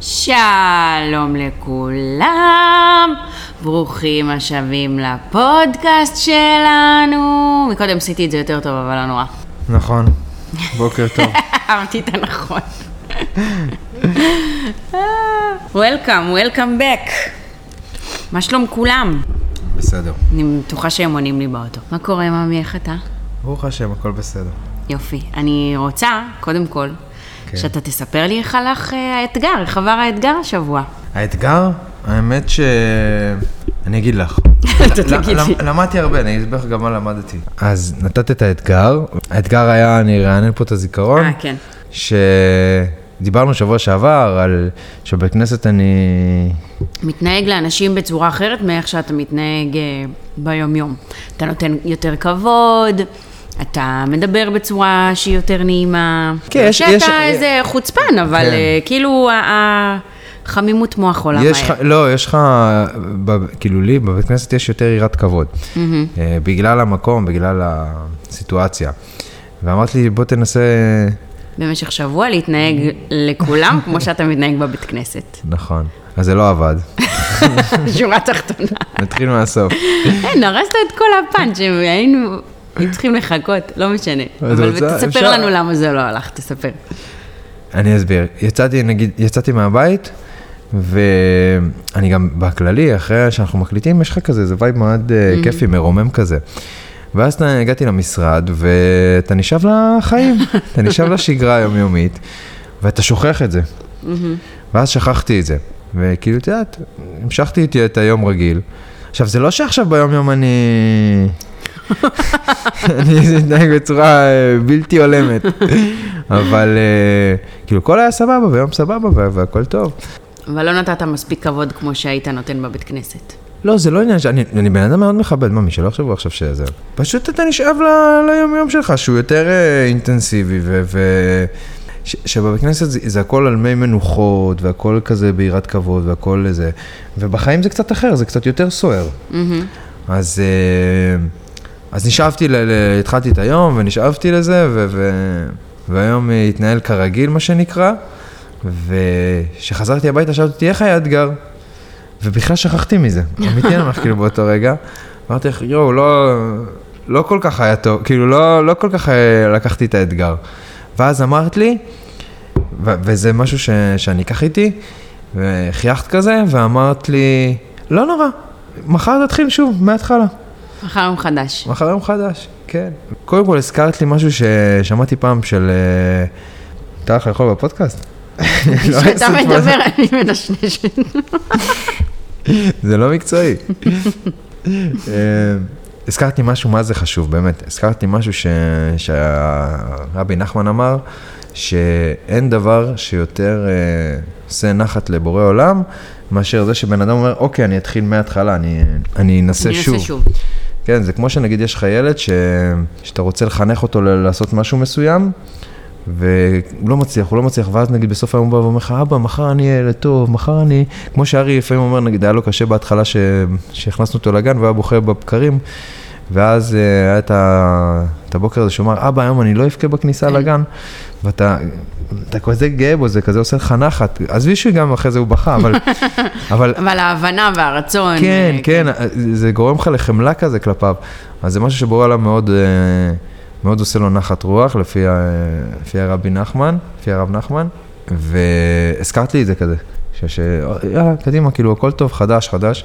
שלום לכולם, ברוכים השבים לפודקאסט שלנו. מקודם עשיתי את זה יותר טוב, אבל לא נורא. נכון, בוקר טוב. אהבתי את הנכון. Welcome, welcome back. מה שלום כולם? בסדר. אני בטוחה שהם עונים לי באוטו. מה קורה, ממי, איך אתה? ברוך השם, הכל בסדר. יופי. אני רוצה, קודם כל, כן. שאתה תספר לי איך הלך אה, האתגר, איך עבר האתגר השבוע. האתגר, האמת ש... אני אגיד לך. אתה תגיד לי. למדתי הרבה, אני אסביר לך גם מה למדתי. אז נתת את האתגר, האתגר היה, אני ארענן פה את הזיכרון, אה, כן. שדיברנו שבוע שעבר על שבבית כנסת אני... מתנהג לאנשים בצורה אחרת מאיך שאתה מתנהג אה, ביום-יום. אתה נותן יותר כבוד, אתה מדבר בצורה שהיא יותר נעימה. כן, יש- שאתה יש- איזה חוצפן, אבל כן. אה, כאילו החמימות מוח עולה מהר. לא, יש לך, ב- כאילו לי, בבית כנסת יש יותר יראת כבוד. אה, בגלל המקום, בגלל הסיטואציה. ואמרת לי, בוא תנסה... במשך שבוע להתנהג לכולם כמו שאתה מתנהג בבית כנסת. נכון. אז זה לא עבד. שורה תחתונה. נתחיל מהסוף. אין, הרסת את כל הפאנצ'ים, היינו היינו צריכים לחכות, לא משנה. אבל תספר לנו למה זה לא הלך, תספר. אני אסביר. יצאתי, נגיד, יצאתי מהבית, ואני גם בכללי, אחרי שאנחנו מקליטים, יש לך כזה, זה vibe מאוד אה, כיפי, מרומם כזה. ואז הגעתי למשרד, ואתה נשאב לחיים, אתה נשאב לשגרה היומיומית, ואתה שוכח את זה. ואז שכחתי את זה. וכאילו, את יודעת, המשכתי איתי את היום רגיל. עכשיו, זה לא שעכשיו ביום-יום אני... אני מתנהג בצורה אה, בלתי הולמת. אבל אה, כאילו, הכל היה סבבה, ויום סבבה, וה- והכל טוב. אבל לא נתת מספיק כבוד כמו שהיית נותן בבית כנסת. לא, זה לא עניין שאני אני בן אדם מאוד מכבד, מה, מי שלא יחשבו עכשיו שזה... פשוט אתה נשאב ל- ליום-יום שלך, שהוא יותר אה, אינטנסיבי, ו... ו... ש- שבבית כנסת זה, זה הכל על מי מנוחות, והכל כזה ביראת כבוד, והכל זה. ובחיים זה קצת אחר, זה קצת יותר סוער. אז, אה, אז נשאבתי, ל, ל, התחלתי את היום ונשאבתי לזה, ו, ו, והיום התנהל כרגיל, מה שנקרא. וכשחזרתי הביתה, שאלתי אותי, איך היה האתגר? ובכלל שכחתי מזה, אמיתי אני אומר כאילו באותו רגע. אמרתי לך, יואו, לא, לא כל כך היה טוב, כאילו לא, לא כל כך אה, לקחתי את האתגר. ואז אמרת לי, ו- וזה משהו ש- שאני אקח איתי, וחייכת כזה, ואמרת לי, לא נורא, מחר תתחיל שוב, מההתחלה. מחר יום חדש. מחר יום חדש, כן. קודם כל הזכרת לי משהו ששמעתי פעם של... אה, מותר לך לאכול בפודקאסט? לא כשאתה את מדבר, אני מנשנשת. זה לא מקצועי. אה, הזכרתי משהו, מה זה חשוב, באמת. הזכרתי משהו ש... שהרבי נחמן אמר, שאין דבר שיותר אה, עושה נחת לבורא עולם, מאשר זה שבן אדם אומר, אוקיי, אני אתחיל מההתחלה, אני, אני אנסה אני שוב. אנסה שוב. כן, זה כמו שנגיד יש לך ילד ש... שאתה רוצה לחנך אותו ל- לעשות משהו מסוים, והוא לא מצליח, הוא לא מצליח, ואז נגיד בסוף היום הוא בא ואומר לך, אבא, מחר אני אהיה ילד טוב, מחר אני... כמו שארי לפעמים אומר, נגיד, היה לו קשה בהתחלה ש... שהכנסנו אותו לגן, והוא היה בוכה בבקרים, ואז אה, היה את, ה... את הבוקר הזה שהוא אמר, אבא, היום אני לא אבכה בכניסה לגן, ואתה אתה כזה גאה בו, זה כזה עושה לך נחת, עזבי שגם אחרי זה הוא בכה, אבל... אבל אבל ההבנה והרצון. כן, אה, כן, זה גורם לך לחמלה כזה כלפיו. אז זה משהו שבורא עליו מאוד, אה, מאוד עושה לו נחת רוח, לפי, לפי הרבי נחמן, לפי הרב נחמן, והזכרת לי את זה כזה, ש-. יאללה, קדימה, כאילו, הכל טוב, חדש, חדש.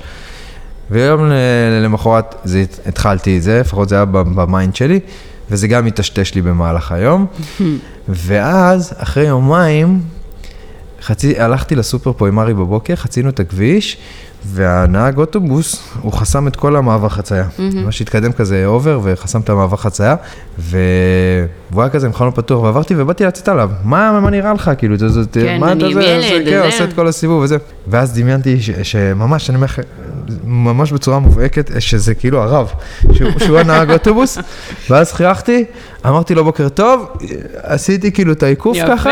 ויום למחרת זה, התחלתי את זה, לפחות זה היה ב mind שלי, וזה גם מטשטש לי במהלך היום. ואז, אחרי יומיים, חצי, הלכתי לסופר פה עם ארי בבוקר, חצינו את הכביש, והנהג אוטובוס, הוא חסם את כל המעבר חצייה. ממש התקדם כזה over וחסם את המעבר חצייה, והוא היה כזה עם חלון פתוח, ועברתי ובאתי לצאת עליו. מה, מה נראה לך? כאילו, זה, זה, כן, מה אתה זה, זה, כן. עושה את כל הסיבוב וזה. ואז דמיינתי ש- שממש, אני אומר ממש בצורה מובהקת, שזה כאילו הרב, שהוא, שהוא הנהג אוטובוס, ואז חייכתי, אמרתי לו בוקר טוב, עשיתי כאילו את העיקוף יפה. ככה.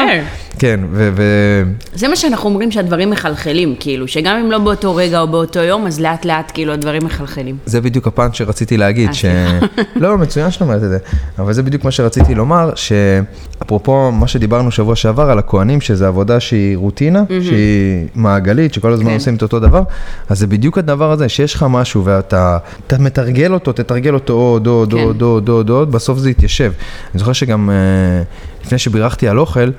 כן, ו... ו- זה מה שאנחנו אומרים שהדברים מחלחלים, כאילו, שגם אם לא באותו רגע או באותו יום, אז לאט לאט כאילו הדברים מחלחלים. זה בדיוק הפאנץ' שרציתי להגיד, אה, ש... לא, מצוין שאת אומרת את זה, אבל זה בדיוק מה שרציתי לומר, שאפרופו מה שדיברנו שבוע שעבר על הכוהנים, שזו עבודה שהיא רוטינה, שהיא מעגלית, שכל הזמן כן. עושים את אותו דבר, אז זה בדיוק הדבר הזה, שיש לך משהו ואתה אתה מתרגל אותו, תתרגל אותו עוד, עוד, כן. עוד, עוד, עוד, עוד, בסוף זה יתיישב. אני זוכר שגם אה, לפני שבירכתי על אוכל,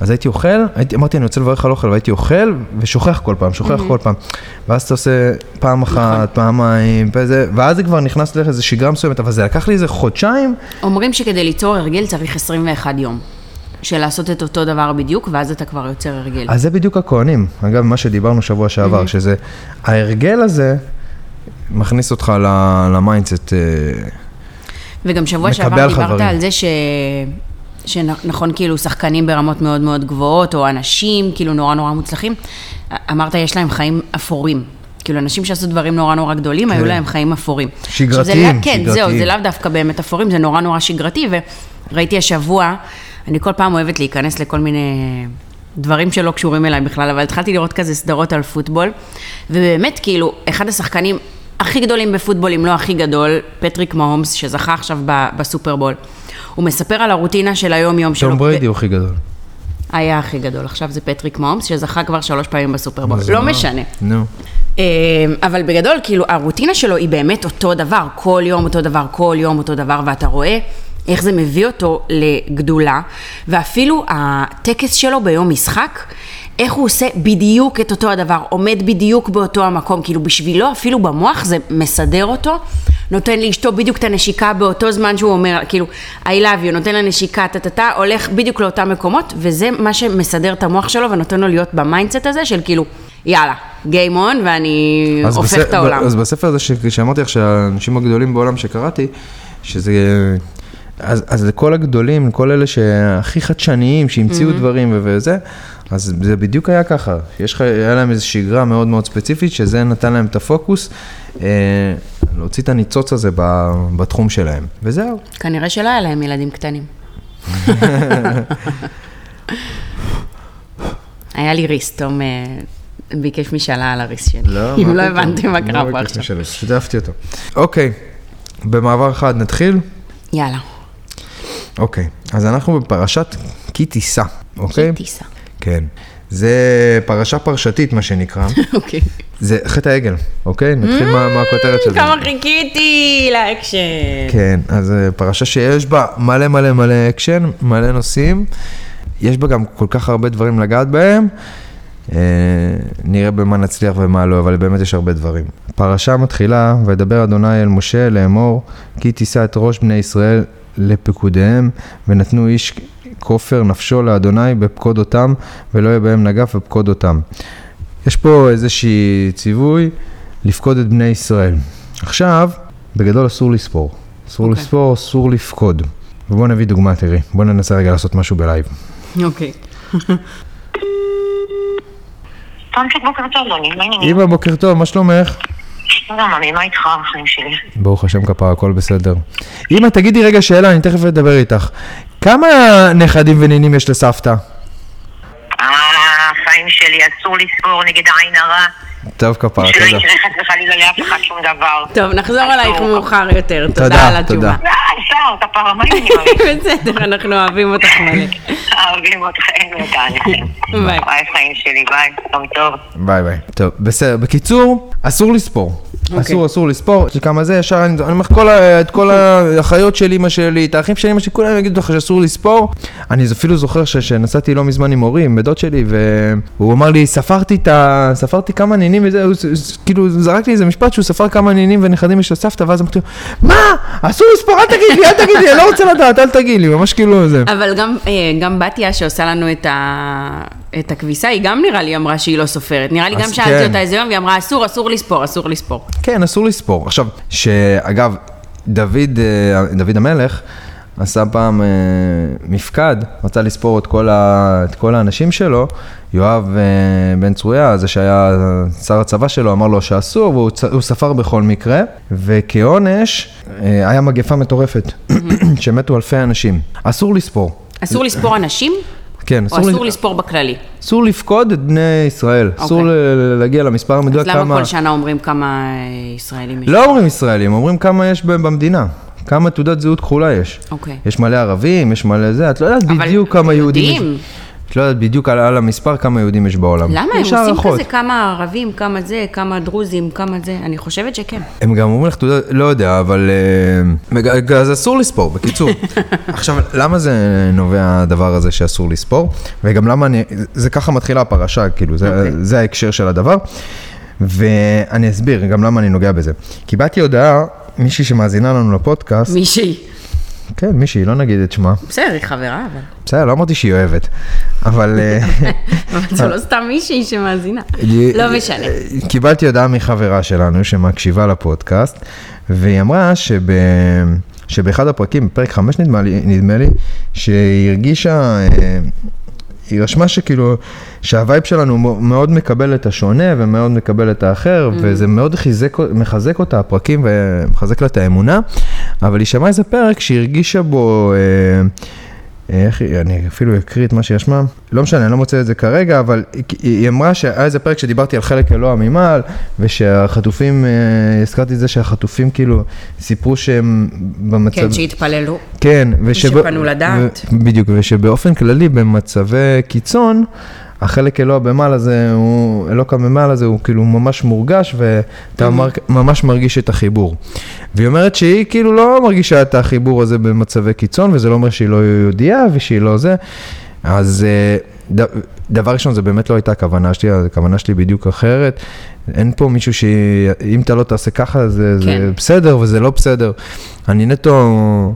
אז הייתי אוכל, הייתי, אמרתי אני רוצה לברך על אוכל, והייתי אוכל ושוכח כל פעם, שוכח כל פעם. ואז אתה עושה פעם אחת, פעמיים, וזה, ואז זה כבר נכנס לך איזה שגרה מסוימת, אבל זה לקח לי איזה חודשיים, אומרים שכדי ליצור הרגל צריך 21 יום. של לעשות את אותו דבר בדיוק, ואז אתה כבר יוצר הרגל. אז זה בדיוק הכוהנים. אגב, מה שדיברנו שבוע שעבר, שזה, ההרגל הזה מכניס אותך ל mindset. אה, וגם שבוע שעבר דיברת דברים. על זה ש... שנכון, כאילו, שחקנים ברמות מאוד מאוד גבוהות, או אנשים, כאילו, נורא נורא מוצלחים, אמרת, יש להם חיים אפורים. כאילו, אנשים שעשו דברים נורא נורא גדולים, היו להם חיים אפורים. זה שגרתיים, לא- כן, זהו, שגרתיים. זה לאו דווקא באמת אפורים, זה נורא נורא שגרתי, וראיתי השבוע, אני כל פעם אוהבת להיכנס לכל מיני דברים שלא קשורים אליי בכלל, אבל התחלתי לראות כזה סדרות על פוטבול, ובאמת, כאילו, אחד השחקנים הכי גדולים בפוטבול, אם לא הכי גדול, פטריק מהומס, שזכה עכשיו בסופרבול. הוא מספר על הרוטינה של היום-יום שלו. תום בריידי הוא הכי גדול. היה הכי גדול, עכשיו זה פטריק מהומס, שזכה כבר שלוש פעמים בסופרבול. לא מה? משנה. נו. אה, אבל בגדול, כאילו, הרוטינה שלו היא באמת אותו דבר, כל יום אותו דבר, כל יום אותו דבר, ואתה רואה איך זה מביא אותו לגדולה, ואפילו הטקס שלו ביום משחק, איך הוא עושה בדיוק את אותו הדבר, עומד בדיוק באותו המקום, כאילו בשבילו, אפילו במוח זה מסדר אותו, נותן לאשתו בדיוק את הנשיקה באותו זמן שהוא אומר, כאילו, I love you, נותן לה נשיקה, טה-טה-טה, הולך בדיוק לאותם מקומות, וזה מה שמסדר את המוח שלו ונותן לו להיות ב mindset הזה של כאילו, יאללה, Game on, ואני הופך בספר- את העולם. אז בספר הזה שאמרתי לך שהאנשים הגדולים בעולם שקראתי, שזה... אז, אז לכל הגדולים, לכל אלה שהכי חדשניים, שהמציאו דברים ו- וזה, אז זה בדיוק היה ככה. יש לך, היה להם איזו שגרה מאוד מאוד ספציפית, שזה נתן להם את הפוקוס, אה, להוציא את הניצוץ הזה ב, בתחום שלהם. וזהו. כנראה שלא היה להם ילדים קטנים. היה לי ריס, תום אה, ביקש משאלה על הריס שלי. אם לא הבנתם מה קרה פה עכשיו. שיתפתי אותו. אוקיי, במעבר אחד נתחיל. יאללה, אוקיי, אז אנחנו בפרשת כי תישא, אוקיי? כי תיסע. כן. זה פרשה פרשתית, מה שנקרא. אוקיי. זה חטא העגל, אוקיי? נתחיל מה מה הכותרת של זה. כמה חיכיתי לאקשן. כן, אז אה, פרשה שיש בה מלא מלא מלא אקשן, מלא נושאים. יש בה גם כל כך הרבה דברים לגעת בהם. אה, נראה במה נצליח ומה לא, אבל באמת יש הרבה דברים. פרשה מתחילה, וידבר אדוני אל משה לאמור, כי תישא את ראש בני ישראל לפקודיהם, ונתנו איש כופר נפשו לאדוני בפקוד אותם, ולא יהיה בהם נגף בפקוד אותם. יש פה איזושהי ציווי לפקוד את בני ישראל. עכשיו, בגדול אסור לספור. אסור אוקיי. לספור, אסור לפקוד. ובואו נביא דוגמה, תראי. בואו ננסה רגע לעשות משהו בלייב. אוקיי. העניינים? אמא, בוקר טוב, מה שלומך? גם אני, מה איתך החיים שלי? ברוך השם כפרה, הכל בסדר. אמא, תגידי רגע שאלה, אני תכף אדבר איתך. כמה נכדים ונינים יש לסבתא? אה, החיים שלי, אסור לספור נגד עין הרע. טוב כפרה, שלא תודה. יקרה חס וחלילה לאף אחד שום דבר. טוב, נחזור. אלייך מאוחר יותר. תודה, תודה על התשובה. תודה. לא, אפשר, כפרה, מה העניינים? בסדר, אנחנו אוהבים אותך מלא. אוהבים אתכם ותהליכים. ביי. ביי חיים שלי, ביי, יום טוב. ביי ביי. טוב, בסדר. בקיצור, אסור לספור. אוקיי. אסור, אסור לספור, כמה זה, ישר אני אני אומר לך, כל ה- את כל האחיות של אמא שלי, את האחים של אמא שלי, כולם יגידו לך שאסור לספור. אני אפילו זוכר ש- שנסעתי לא מזמן עם הורים, בדוד שלי, והוא אמר לי, ספרתי את ה... ספרתי כמה נינים וזה, הוא כאילו זרק לי איזה משפט שהוא ספר כמה נינים ונכדים יש לסבתא, ואז אמרתי לו, מה? אסור לספור, אל תגיד לי, אל תגיד לי, אני לא רוצה לדעת, אל תגיד לי, ממש כאילו זה. אבל גם, אה, גם בתיה שעושה לנו את, ה... את הכביסה, היא גם נראה לי אמרה שהיא לא סופרת. נראה לי גם שאלתי כן. אותה איזה יום, והיא אמרה, אסור, אסור לספור, אסור לספור. כן, אסור לספור. עכשיו, שאגב, דוד, אה, דוד המלך, עשה פעם אה, מפקד, רצה לספור את כל, ה, את כל האנשים שלו, יואב אה, בן צרויה, זה שהיה שר הצבא שלו, אמר לו שאסור, והוא צ- ספר בכל מקרה, וכעונש אה, היה מגפה מטורפת, שמתו אלפי אנשים. אסור לספור. אסור לספור אנשים, כן, או אסור לספור בכללי? אסור לפקוד את בני ישראל, אסור אוקיי. ל- להגיע למספר אז המדויק למה כמה... כל שנה אומרים כמה אה, ישראלים יש? לא אומרים ישראלים, אומרים כמה יש במדינה. כמה תעודת זהות כחולה יש. אוקיי. יש מלא ערבים, יש מלא זה, את לא יודעת אבל בדיוק כמה יהודים יודעים. את לא יודעת בדיוק על, על המספר כמה יהודים יש בעולם. למה? הם יש עושים הערכות. כזה כמה ערבים, כמה זה, כמה דרוזים, כמה זה? אני חושבת שכן. הם גם אומרים לך תעודת, לא יודע, אבל... אה, אז אסור לספור, בקיצור. עכשיו, למה זה נובע הדבר הזה שאסור לספור? וגם למה אני... זה ככה מתחילה הפרשה, כאילו, זה, אוקיי. זה ההקשר של הדבר. ואני אסביר גם למה אני נוגע בזה. קיבלתי הודעה, מישהי שמאזינה לנו לפודקאסט, מישהי. כן, מישהי, לא נגיד את שמה. בסדר, היא חברה, אבל... בסדר, לא אמרתי שהיא אוהבת, אבל... אה, אבל זה לא סתם מישהי שמאזינה. לא משנה. קיבלתי הודעה מחברה שלנו שמקשיבה לפודקאסט, והיא אמרה שב... שבאחד הפרקים, בפרק 5 נדמה לי, נדמה לי שהיא הרגישה, אה, היא רשמה שכאילו, שהווייב שלנו מאוד מקבל את השונה ומאוד מקבל את האחר, וזה מאוד חיזק, מחזק אותה, הפרקים, ומחזק לה את האמונה, אבל היא שמעה איזה פרק שהיא הרגישה בו... אה, איך היא, אני אפילו אקריא את מה שיש מה, לא משנה, אני לא מוצא את זה כרגע, אבל היא, אמרה שהיה איזה פרק שדיברתי על חלק אלוה ממעל, ושהחטופים, אה, הזכרתי את זה שהחטופים כאילו סיפרו שהם במצב... כן, שהתפללו. כן, ושפנו לדעת. ו- בדיוק, ושבאופן כללי במצבי קיצון, החלק אלוה במעל הזה, הוא, אלוקה במעל הזה, הוא כאילו ממש מורגש, ואתה. מר, ממש מרגיש את החיבור. והיא אומרת שהיא כאילו לא מרגישה את החיבור הזה במצבי קיצון, וזה לא אומר שהיא לא יהודייה ושהיא לא זה. אז אה, ד, דבר ראשון, זה באמת לא הייתה הכוונה שלי, הכוונה שלי בדיוק אחרת. אין פה מישהו שאם אתה לא תעשה ככה, זה, כן. זה בסדר וזה לא בסדר. אני נטו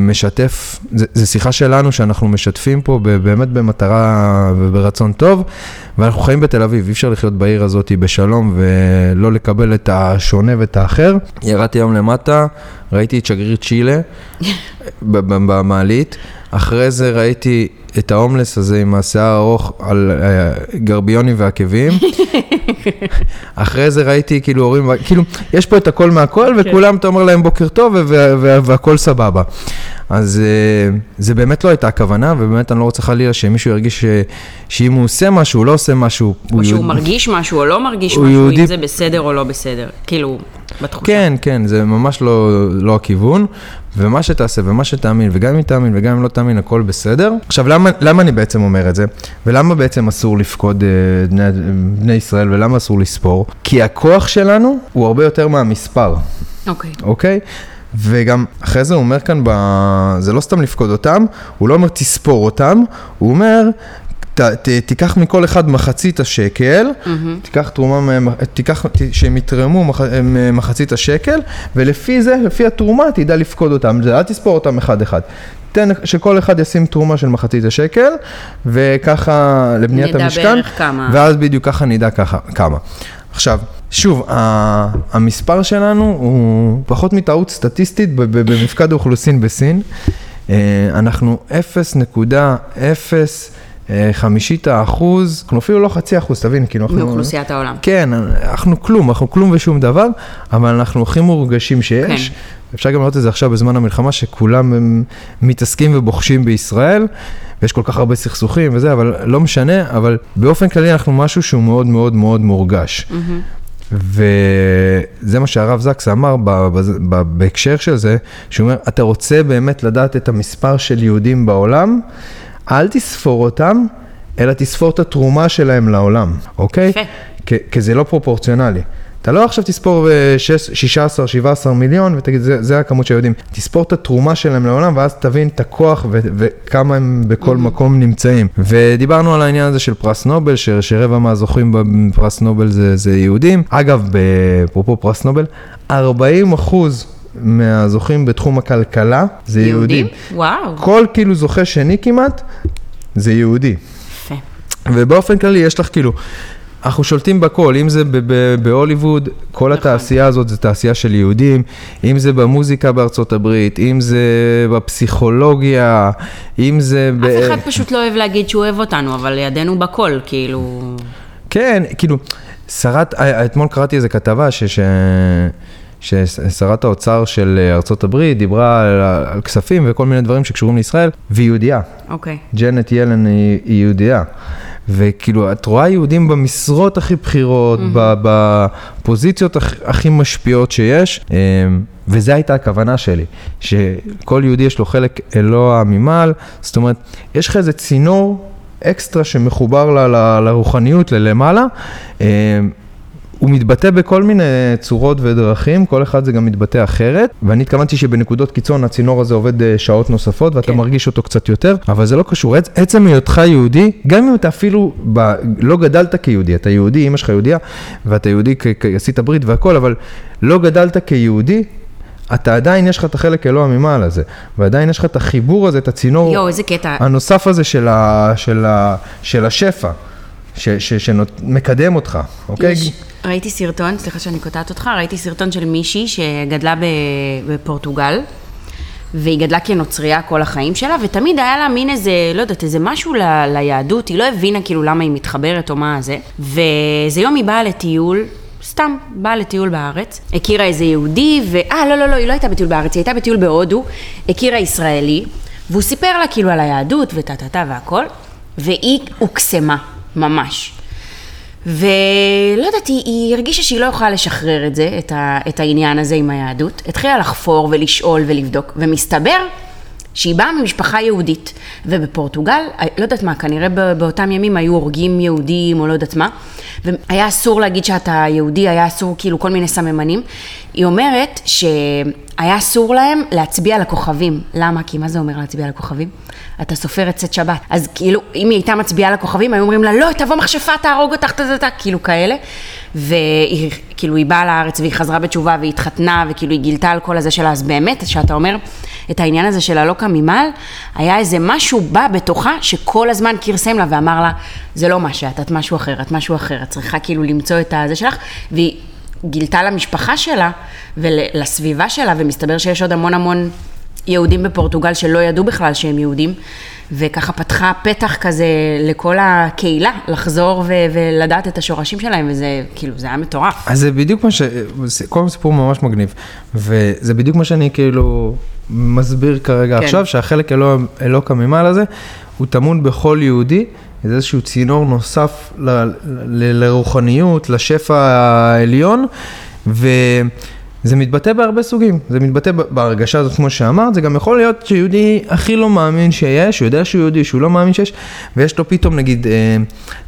משתף, זה, זה שיחה שלנו שאנחנו משתפים פה באמת במטרה וברצון טוב, ואנחנו חיים בתל אביב, אי אפשר לחיות בעיר הזאת בשלום ולא לקבל את השונה ואת האחר. ירדתי היום למטה, ראיתי את שגריר צ'ילה במעלית, אחרי זה ראיתי את ההומלס הזה עם השיער הארוך על אה, גרביונים ועקבים. אחרי זה ראיתי כאילו הורים, כאילו, יש פה את הכל מהכל, וכולם, אתה אומר להם בוקר טוב, והכל סבבה. אז אה, זה באמת לא הייתה הכוונה, ובאמת אני לא רוצה חלילה שמישהו ירגיש ש- שאם הוא עושה משהו, הוא לא עושה משהו. או שהוא יהודי- מרגיש משהו או לא מרגיש משהו, יהודי- אם זה בסדר או לא בסדר. כאילו, בתחושה. כן, כן, זה ממש לא, לא הכיוון, ומה שתעשה ומה שתאמין, וגם אם תאמין וגם אם לא תאמין, הכל בסדר. עכשיו, למה, למה אני בעצם אומר את זה? ולמה בעצם אסור לפקוד אה, בני, בני ישראל, ולמה אסור לספור? כי הכוח שלנו הוא הרבה יותר מהמספר. אוקיי. אוקיי? וגם אחרי זה הוא אומר כאן, ב... זה לא סתם לפקוד אותם, הוא לא אומר תספור אותם, הוא אומר, ת, ת, תיקח מכל אחד מחצית השקל, תיקח תרומה, תיקח, ת, שהם יתרמו מח, הם, מחצית השקל, ולפי זה, לפי התרומה, תדע לפקוד אותם, אל תספור אותם אחד-אחד. תן שכל אחד ישים תרומה של מחצית השקל, וככה לבניית נדע המשכן, בערך כמה. ואז בדיוק ככה נדע ככה, כמה. עכשיו, שוב, המספר שלנו הוא פחות מטעות סטטיסטית במפקד האוכלוסין בסין. אה, אנחנו 0.0 אה, חמישית האחוז, אנחנו אפילו לא חצי אחוז, תבין, כאילו אנחנו... מאוכלוסיית העולם. כן, אנחנו כלום, אנחנו כלום ושום דבר, אבל אנחנו הכי מורגשים שיש. כן. אפשר גם לראות את זה עכשיו בזמן המלחמה, שכולם מתעסקים ובוחשים בישראל, ויש כל כך הרבה סכסוכים וזה, אבל לא משנה, אבל באופן כללי אנחנו משהו שהוא מאוד מאוד מאוד מורגש. וזה מה שהרב זקס אמר בהקשר של זה, שהוא אומר, אתה רוצה באמת לדעת את המספר של יהודים בעולם, אל תספור אותם, אלא תספור את התרומה שלהם לעולם, אוקיי? יפה. כי זה לא פרופורציונלי. אתה לא עכשיו תספור אה, ב- 16-17 מיליון ותגיד, זה, זה הכמות של היהודים. תספור את התרומה שלהם לעולם, ואז תבין את הכוח ו- וכמה הם בכל מקום נמצאים. ודיברנו על העניין הזה של פרס נובל, ש- שרבע מהזוכים בפרס נובל זה, זה יהודים. אגב, אפרופו פרס נובל, 40 אחוז מהזוכים בתחום הכלכלה זה יהודים. וואו. כל כאילו זוכה שני כמעט, זה יהודי. יפה. ובאופן כללי יש לך כאילו, אנחנו שולטים בכל, אם זה בהוליווד, כל נכון. התעשייה הזאת זה תעשייה של יהודים, אם זה במוזיקה בארצות הברית, אם זה בפסיכולוגיה, אם זה... אף אחד פשוט לא אוהב להגיד שהוא אוהב אותנו, אבל לידינו בכל, כאילו... כן, כאילו, שרת, אתמול קראתי איזה כתבה ש... ש... ששרת האוצר של ארצות הברית דיברה על, על כספים וכל מיני דברים שקשורים לישראל, והיא יהודייה. אוקיי. ג'נט ילן היא, היא יהודייה. וכאילו, את רואה יהודים במשרות הכי בכירות, mm-hmm. בפוזיציות הכ, הכי משפיעות שיש, אמ, וזו הייתה הכוונה שלי, שכל יהודי יש לו חלק אלוה ממעל, זאת אומרת, יש לך איזה צינור אקסטרה שמחובר ל, ל, לרוחניות, ללמעלה. הוא מתבטא בכל מיני צורות ודרכים, כל אחד זה גם מתבטא אחרת, ואני התכוונתי שבנקודות קיצון הצינור הזה עובד אה, שעות נוספות ואתה כן. מרגיש אותו קצת יותר, אבל זה לא קשור. עצ- עצם היותך יהודי, גם אם אתה אפילו ב... לא גדלת כיהודי, אתה יהודי, אמא שלך יהודייה, ואתה יהודי, כ- כ- עשית ברית והכל, אבל לא גדלת כיהודי, אתה עדיין יש לך את החלק אלוה ממעל הזה, ועדיין יש לך את החיבור הזה, את הצינור קטע. הנוסף הזה של, ה... של, ה... של השפע. שמקדם אותך, אוקיי? יש, ראיתי סרטון, סליחה שאני קוטעת אותך, ראיתי סרטון של מישהי שגדלה בפורטוגל, והיא גדלה כנוצרייה כל החיים שלה, ותמיד היה לה מין איזה, לא יודעת, איזה משהו ל, ליהדות, היא לא הבינה כאילו למה היא מתחברת או מה זה, ואיזה יום היא באה לטיול. סתם, באה לטיול בארץ, הכירה איזה יהודי, ו... אה, לא, לא, לא, היא לא הייתה בטיול בארץ, היא הייתה בטיול בהודו, הכירה ישראלי, והוא סיפר לה כאילו על היהדות וטה-טה-טה והכל, והיא הוקסמה, ממש. ולא יודעת, היא, היא הרגישה שהיא לא יכולה לשחרר את זה, את, ה, את העניין הזה עם היהדות. התחילה לחפור ולשאול ולבדוק, ומסתבר שהיא באה ממשפחה יהודית, ובפורטוגל, לא יודעת מה, כנראה באותם ימים היו הורגים יהודים או לא יודעת מה, והיה אסור להגיד שאתה יהודי, היה אסור כאילו כל מיני סממנים. היא אומרת שהיה אסור להם להצביע לכוכבים. למה? כי מה זה אומר להצביע לכוכבים? אתה סופר את צאת שבת. אז כאילו, אם היא הייתה מצביעה לכוכבים, היו אומרים לה, לא, תבוא מכשפה, תהרוג אותך, טה-טה-טה, כאילו כאלה. והיא, כאילו, היא באה לארץ והיא חזרה בתשובה והיא התחתנה, וכאילו, היא גילתה על כל הזה שלה. אז באמת, שאתה אומר, את העניין הזה של הלא קם ממעל, היה איזה משהו בא בתוכה, שכל הזמן כרסם לה ואמר לה, זה לא מה שאת, את משהו אחר, את משהו אחר, את צריכה כאילו למצוא את הזה שלך, והיא גילתה למשפחה שלה ולסביבה שלה, ומסתבר שיש עוד המון המון יהודים בפורטוגל שלא ידעו בכלל שהם יהודים, וככה פתחה פתח כזה לכל הקהילה לחזור ו- ולדעת את השורשים שלהם, וזה כאילו, זה היה מטורף. אז זה בדיוק מה ש... כל סיפור ממש מגניב. וזה בדיוק מה שאני כאילו מסביר כרגע כן. עכשיו, שהחלק אלוה, אלוקה ממעל הזה, הוא טמון בכל יהודי, איזשהו צינור נוסף ל, ל, לרוחניות, לשפע העליון, וזה מתבטא בהרבה סוגים. זה מתבטא בהרגשה הזאת, כמו שאמרת, זה גם יכול להיות שיהודי הכי לא מאמין שיש, הוא יודע שהוא יהודי, שהוא לא מאמין שיש, ויש לו פתאום נגיד אה,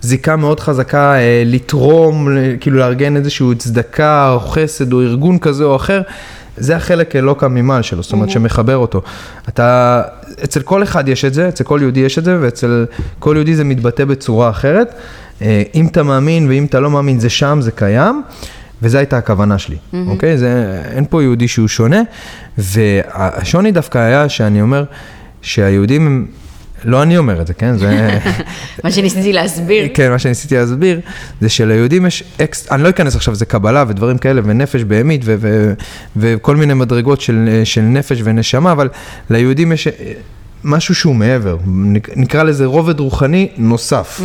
זיקה מאוד חזקה אה, לתרום, ל- כאילו לארגן איזושהי צדקה או חסד או ארגון כזה או אחר. זה החלק אלוקה ממעל שלו, זאת אומרת שמחבר אותו. אתה, אצל כל אחד יש את זה, אצל כל יהודי יש את זה, ואצל כל יהודי זה מתבטא בצורה אחרת. אה, אם אתה מאמין ואם אתה לא מאמין, זה שם, זה קיים. וזו הייתה הכוונה שלי, אוקיי? זה, אין פה יהודי שהוא שונה, והשוני דווקא היה שאני אומר שהיהודים הם, לא אני אומר את זה, כן? זה... מה שניסיתי להסביר. כן, מה שניסיתי להסביר, זה שליהודים יש אקס... אני לא אכנס עכשיו, זה קבלה ודברים כאלה, ונפש בהמית, ו- ו- וכל מיני מדרגות של, של נפש ונשמה, אבל ליהודים יש משהו שהוא מעבר, נק- נקרא לזה רובד רוחני נוסף,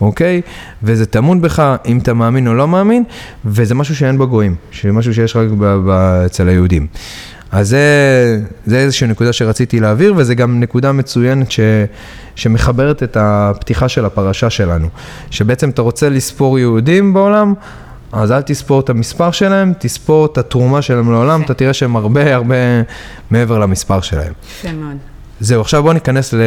אוקיי? וזה טמון בך, אם אתה מאמין או לא מאמין, וזה משהו שאין בגויים, משהו שיש רק ב- ב- אצל היהודים. אז זה, זה איזושהי נקודה שרציתי להעביר, וזה גם נקודה מצוינת ש, שמחברת את הפתיחה של הפרשה שלנו. שבעצם אתה רוצה לספור יהודים בעולם, אז אל תספור את המספר שלהם, תספור את התרומה שלהם לעולם. אתה תראה שהם הרבה הרבה מעבר למספר שלהם. יפה מאוד. זהו, עכשיו בואו ניכנס ל-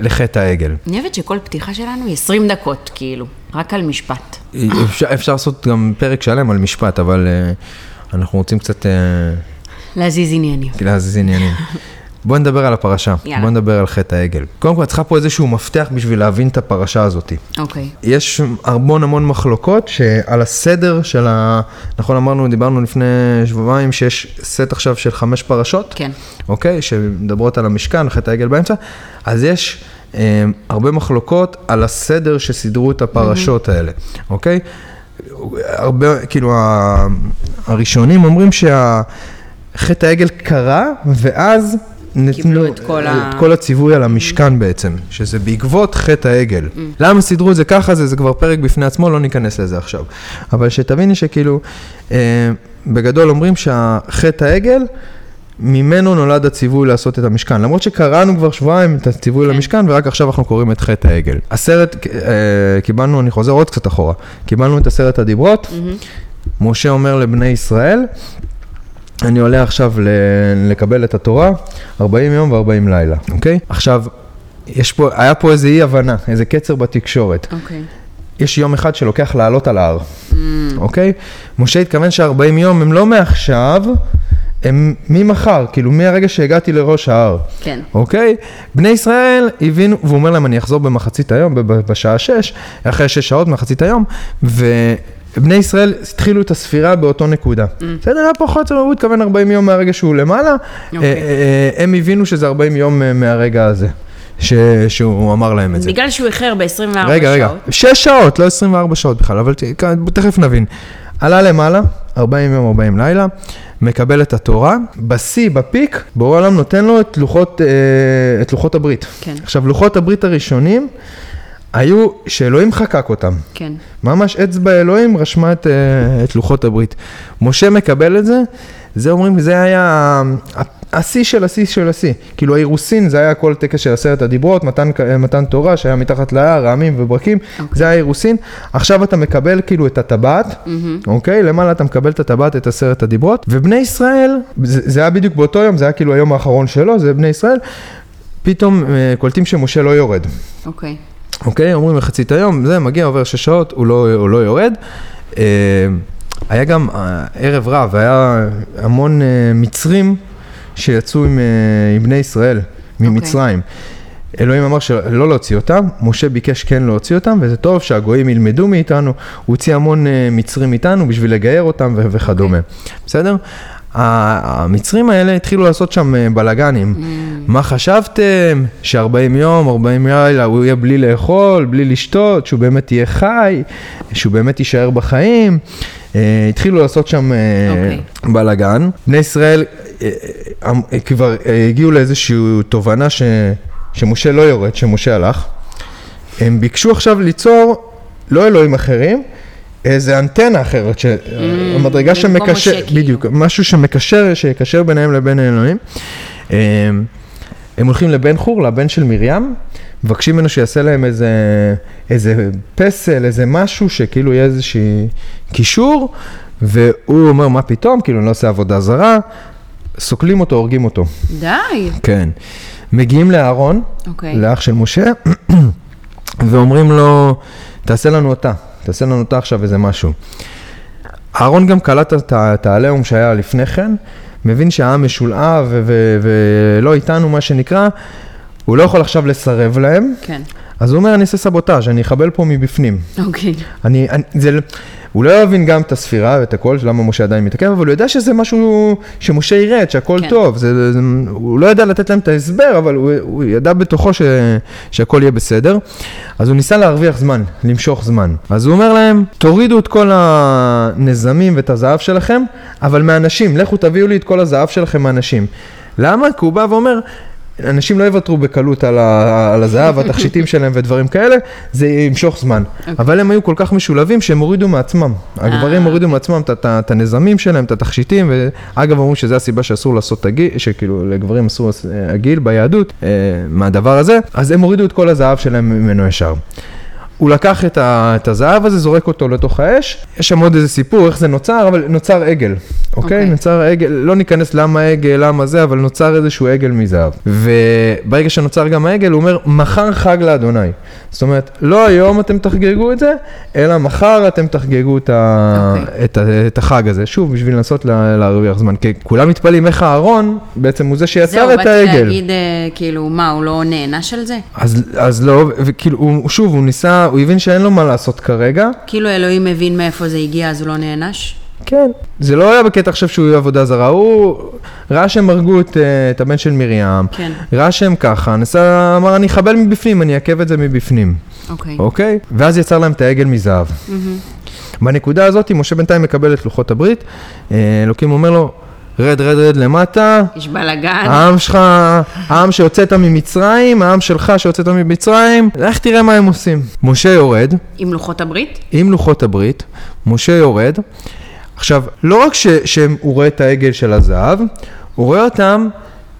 לחטא העגל. אני אוהבת שכל פתיחה שלנו היא 20 דקות, כאילו, רק על משפט. אפשר, אפשר לעשות גם פרק שלם על משפט, אבל uh, אנחנו רוצים קצת... Uh, להזיז עניינים. להזיז עניינים. בוא נדבר על הפרשה, יאללה. בוא נדבר על חטא העגל. קודם כל, את צריכה פה איזשהו מפתח בשביל להבין את הפרשה הזאת. אוקיי. יש המון המון מחלוקות שעל הסדר של ה... נכון אמרנו, דיברנו לפני שבועיים שיש סט עכשיו של חמש פרשות, כן. אוקיי? שמדברות על המשכן, חטא העגל באמצע, אז יש אה, הרבה מחלוקות על הסדר שסידרו את הפרשות האלה, אוקיי? הרבה, כאילו, ה- הראשונים אומרים שהחטא העגל קרה, ואז נתנו את כל ה- את כל הציווי על המשכן בעצם, שזה בעקבות חטא העגל. למה סידרו את זה ככה, זה, זה כבר פרק בפני עצמו, לא ניכנס לזה עכשיו. אבל שתביני שכאילו, אה, בגדול אומרים שהחטא העגל, ממנו נולד הציווי לעשות את המשכן. למרות שקראנו כבר שבועיים את הציווי למשכן, ורק עכשיו אנחנו קוראים את חטא העגל. הסרט, אה, קיבלנו, אני חוזר עוד קצת אחורה, קיבלנו את עשרת הדיברות, משה אומר לבני ישראל, אני עולה עכשיו לקבל את התורה, 40 יום ו-40 לילה, אוקיי? עכשיו, יש פה, היה פה איזה אי הבנה, איזה קצר בתקשורת. אוקיי. יש יום אחד שלוקח לעלות על ההר, אוקיי? משה התכוון ש-40 יום הם לא מעכשיו, הם ממחר, כאילו מהרגע שהגעתי לראש ההר. כן. אוקיי? בני ישראל הבינו, והוא אומר להם, אני אחזור במחצית היום, בשעה 6, אחרי 6 שעות, מחצית היום, ובני ישראל התחילו את הספירה באותו נקודה. בסדר, היה פה חוסר, הוא התכוון 40 יום מהרגע שהוא למעלה, אוקיי. אה, אה, הם הבינו שזה 40 יום אה, מהרגע הזה, ש- שהוא אמר להם את זה. בגלל שהוא איחר ב-24 שעות. רגע, רגע, 6 שעות, לא 24 שעות בכלל, אבל ת- תכף נבין. עלה למעלה, 40 יום, 40 לילה, מקבל את התורה, בשיא, בפיק, בורא העולם נותן לו את לוחות, אה, את לוחות הברית. כן. עכשיו, לוחות הברית הראשונים היו שאלוהים חקק אותם. כן. ממש אצבע אלוהים רשמה את, אה, את לוחות הברית. משה מקבל את זה, זה אומרים, זה היה ה- השיא של השיא של השיא. כאילו האירוסין, זה היה כל טקס של עשרת הדיברות, מתן, מתן תורה שהיה מתחת להר, רעמים וברקים, זה היה אירוסין. עכשיו אתה מקבל כאילו את הטבעת, אוקיי? למעלה אתה מקבל את הטבעת, את עשרת הדיברות, ובני ישראל, זה, זה היה בדיוק באותו יום, זה היה כאילו היום האחרון שלו, זה בני ישראל, פתאום אה, קולטים שמשה לא יורד. אוקיי. אוקיי, אומרים מחצית היום, זה מגיע, עובר שש שעות, הוא לא, הוא לא יורד. אה, היה גם אה, ערב רב, היה המון אה, מצרים שיצאו עם, עם בני ישראל ממצרים. אלוהים אמר שלא להוציא אותם, משה ביקש כן להוציא אותם, וזה טוב שהגויים ילמדו מאיתנו, הוא הוציא המון מצרים איתנו בשביל לגייר אותם וכדומה, בסדר? המצרים האלה התחילו לעשות שם אה, בלאגנים. מה חשבתם? ש-40 יום, 40 לילה, הוא יהיה בלי לאכול, בלי לשתות, שהוא באמת יהיה חי, שהוא באמת יישאר בחיים. אה, התחילו לעשות שם אה, אוקיי. בלאגן. בני ישראל אה, כבר הגיעו לאיזושהי תובנה ש, שמשה לא יורד, שמשה הלך. הם ביקשו עכשיו ליצור לא אלוהים אחרים, איזה אנטנה אחרת, שהמדרגה Mm, במקום שמקשר, כאילו. בדיוק, משהו שמקשר, שיקשר ביניהם לבין האלוהים. הם, הם הולכים לבן חור, לבן של מרים, מבקשים ממנו שיעשה להם איזה, איזה פסל, איזה משהו, שכאילו יהיה איזשהי קישור, והוא אומר, מה פתאום, כאילו, אני לא עושה עבודה זרה, סוקלים אותו, הורגים אותו. די. כן. מגיעים לאהרון, אוקיי. לאח של משה, ואומרים לו, תעשה לנו אותה, תעשה לנו אותה עכשיו איזה משהו. אהרון גם קלט את העליהום שהיה לפני כן, מבין שהעם משולהב ו- ולא איתנו, מה שנקרא, הוא לא יכול עכשיו לסרב להם, כן. אז הוא אומר, אני אעשה סבוטאז', אני אחבל פה מבפנים. אוקיי. אני, אני, זה, הוא לא יבין גם את הספירה ואת הכל, למה משה עדיין מתעכב, אבל הוא יודע שזה משהו שמשה ירד, שהכל כן. טוב. זה, זה, הוא לא ידע לתת להם את ההסבר, אבל הוא, הוא ידע בתוכו ש, שהכל יהיה בסדר. אז הוא ניסה להרוויח זמן, למשוך זמן. אז הוא אומר להם, תורידו את כל הנזמים ואת הזהב שלכם, אבל מהאנשים, לכו תביאו לי את כל הזהב שלכם מהאנשים. למה? כי הוא בא ואומר, אנשים לא יוותרו בקלות על, ה, על הזהב, התכשיטים שלהם ודברים כאלה, זה ימשוך זמן. Okay. אבל הם היו כל כך משולבים שהם הורידו מעצמם. הגברים הורידו מעצמם את- הנזמים שלהם, את התכשיטים, ואגב, אמרו שזו הסיבה שאסור לעשות את הגיל, שכאילו לגברים אסור אה, הגיל ביהדות, אה, מהדבר הזה, אז הם הורידו את כל הזהב שלהם ממנו ישר. הוא לקח את, ה, את הזהב הזה, זורק אותו לתוך האש, יש שם עוד איזה סיפור, איך זה נוצר, אבל נוצר עגל, אוקיי? אוקיי. Okay. נוצר עגל, לא ניכנס למה עגל, למה זה, אבל נוצר איזשהו עגל מזהב. וברגע שנוצר גם העגל, הוא אומר, מחר חג לאדוני. זאת אומרת, לא היום אתם תחגגו את זה, אלא מחר אתם תחגגו את, ה... אוקיי. את, ה... את החג הזה. שוב, בשביל לנסות לה... להרוויח זמן. כי כולם מתפלאים איך אהרון, בעצם הוא זה שיצר זהו, את באתי העגל. להגיד, אה, כאילו, מה, הוא לא נענש על זה? אז, אז לא, וכאילו, הוא, שוב, הוא ניסה, הוא הבין שאין לו מה לעשות כרגע. כאילו אלוהים מבין מאיפה זה הגיע, אז הוא לא נענש? כן, זה לא היה בקטע עכשיו שהוא יהיה עבודה זרה, הוא ראה שהם הרגו את, אה, את הבן של מרים, כן. ראה שהם ככה, נסע, אמר אני אחבל מבפנים, אני אעכב את זה מבפנים, אוקיי. אוקיי? ואז יצר להם את העגל מזהב. בנקודה הזאת, משה בינתיים מקבל את לוחות הברית, אה, אלוקים אומר לו, רד, רד, רד למטה, יש בלאגן. העם שלך, העם שיוצאת ממצרים, העם שלך שיוצאת ממצרים, לך תראה מה הם עושים. משה יורד, עם לוחות הברית? עם לוחות הברית, משה יורד. עכשיו, לא רק שהוא רואה את העגל של הזהב, הוא רואה אותם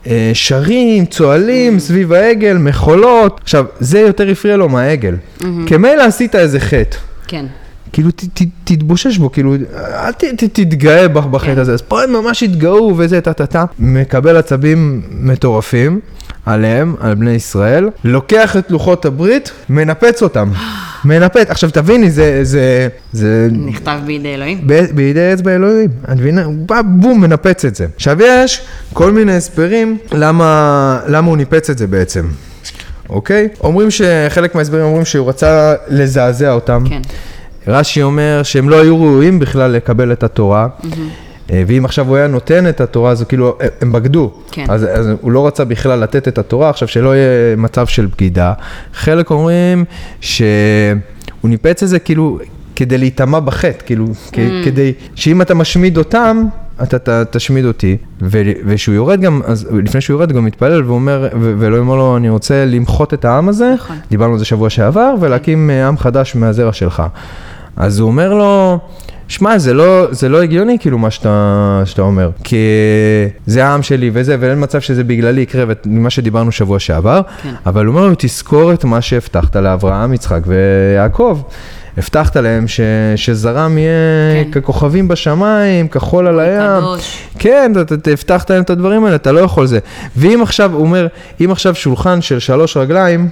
אה, שרים, צוהלים סביב העגל, מחולות. עכשיו, זה יותר הפריע לו מהעגל. כמילא עשית איזה חטא. כן. כאילו ת, ת, תתבושש בו, כאילו, אל ת, ת, תתגאה בח- בחטא כן. הזה. אז פה הם ממש התגאו וזה, טה טה טה. מקבל עצבים מטורפים עליהם, על בני ישראל, לוקח את לוחות הברית, מנפץ אותם. מנפץ. עכשיו תביני, זה, זה, זה נכתב בידי אלוהים. ב- בידי אצבע אלוהים, את מבינה? הוא בא בום, מנפץ את זה. עכשיו יש כל מיני הסברים למה, למה הוא ניפץ את זה בעצם, אוקיי? אומרים שחלק מההסברים אומרים שהוא רצה לזעזע אותם. כן. רש"י אומר שהם לא היו ראויים בכלל לקבל את התורה. אה, ואם עכשיו הוא היה נותן את התורה, אז כאילו, אה, הם בגדו. כן. אז, אז הוא לא רצה בכלל לתת את התורה, עכשיו שלא יהיה מצב של בגידה. חלק אומרים שהוא ניפץ את זה כאילו כדי להיטמע בחטא, כאילו, כ- כדי שאם אתה משמיד אותם, אתה ת, תשמיד אותי. ו, וכשהוא יורד גם, אז לפני שהוא יורד, הוא גם מתפלל ואומר, ו- ואלוהים אומר לו, אני רוצה למחות את העם הזה, נכון. דיברנו על זה שבוע שעבר, ולהקים אה, עם חדש מהזרע שלך. אז הוא אומר לו, שמע, זה לא, זה לא הגיוני כאילו מה שאתה, שאתה אומר, כי זה העם שלי וזה, ואין מצב שזה בגללי יקרה, ממה שדיברנו שבוע שעבר, כן. אבל הוא אומר לו, תזכור את מה שהבטחת לאברהם, יצחק ויעקב. הבטחת להם ש, שזרם יהיה כן. ככוכבים בשמיים, כחול על הים. קדוש. כן, אתה, אתה הבטחת להם את הדברים האלה, אתה לא יכול זה. ואם עכשיו, הוא אומר, אם עכשיו שולחן של שלוש רגליים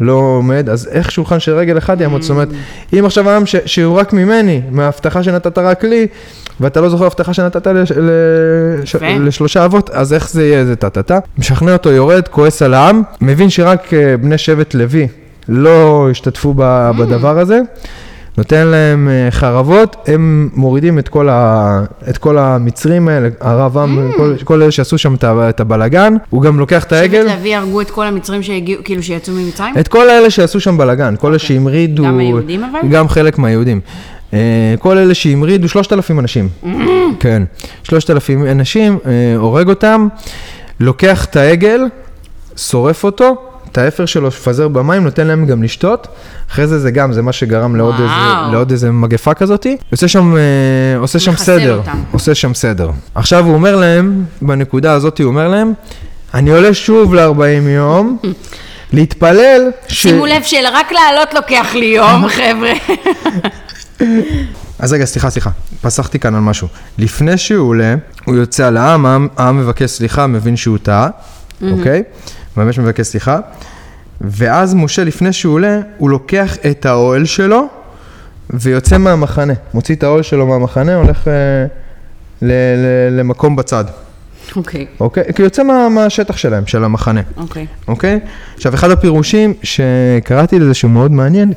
לא עומד, אז איך שולחן של רגל אחד יעמוד? זאת אומרת, אם עכשיו העם ש- שהוא רק ממני, מההבטחה שנתת רק לי, ואתה לא זוכר הבטחה שנתת לש, לש. לשלושה אבות, אז איך זה יהיה איזה טה-טה-טה? משכנע אותו, יורד, כועס על העם, מבין שרק אה, בני שבט לוי לא השתתפו ב- בדבר הזה. נותן להם אה, חרבות, הם מורידים את כל, ה, את כל המצרים האלה, הרב עם, כל, כל אלה שעשו שם את הבלגן, הוא גם לוקח את העגל, שבט לוי הרגו את כל המצרים שהגיעו, כאילו שיצאו ממצרים? את כל אלה שעשו שם בלגן, כל אלה אוקיי. שהמרידו, גם היהודים אבל? גם חלק מהיהודים. אה, כל אלה שהמרידו, שלושת אלפים אנשים, כן, שלושת אלפים אנשים, אה, הורג אותם, לוקח את העגל, שורף אותו, את האפר שלו מפזר במים, נותן להם גם לשתות, אחרי זה זה גם, זה מה שגרם לעוד. איזה, לעוד איזה מגפה כזאתי, עושה שם, אה, עושה שם סדר, אותם. עושה שם סדר. עכשיו הוא אומר להם, בנקודה הזאת הוא אומר להם, אני עולה שוב ל-40 יום, להתפלל, ש... שימו לב שרק לעלות לוקח לי יום, חבר'ה. אז רגע, סליחה, סליחה, פסחתי כאן על משהו. לפני שהוא עולה, הוא יוצא על העם, העם, העם מבקש סליחה, מבין שהוא טעה, אוקיי? ממש מבקש סליחה. ואז משה, לפני שהוא עולה, הוא לוקח את האוהל שלו ויוצא מהמחנה. מוציא את האוהל שלו מהמחנה, הולך אה, ל- ל- למקום בצד, אוקיי, אוקיי? כי הוא יוצא מה, מהשטח שלהם, של המחנה. אוקיי. אוקיי? עכשיו, אחד הפירושים שקראתי לזה שהוא מאוד מעניין,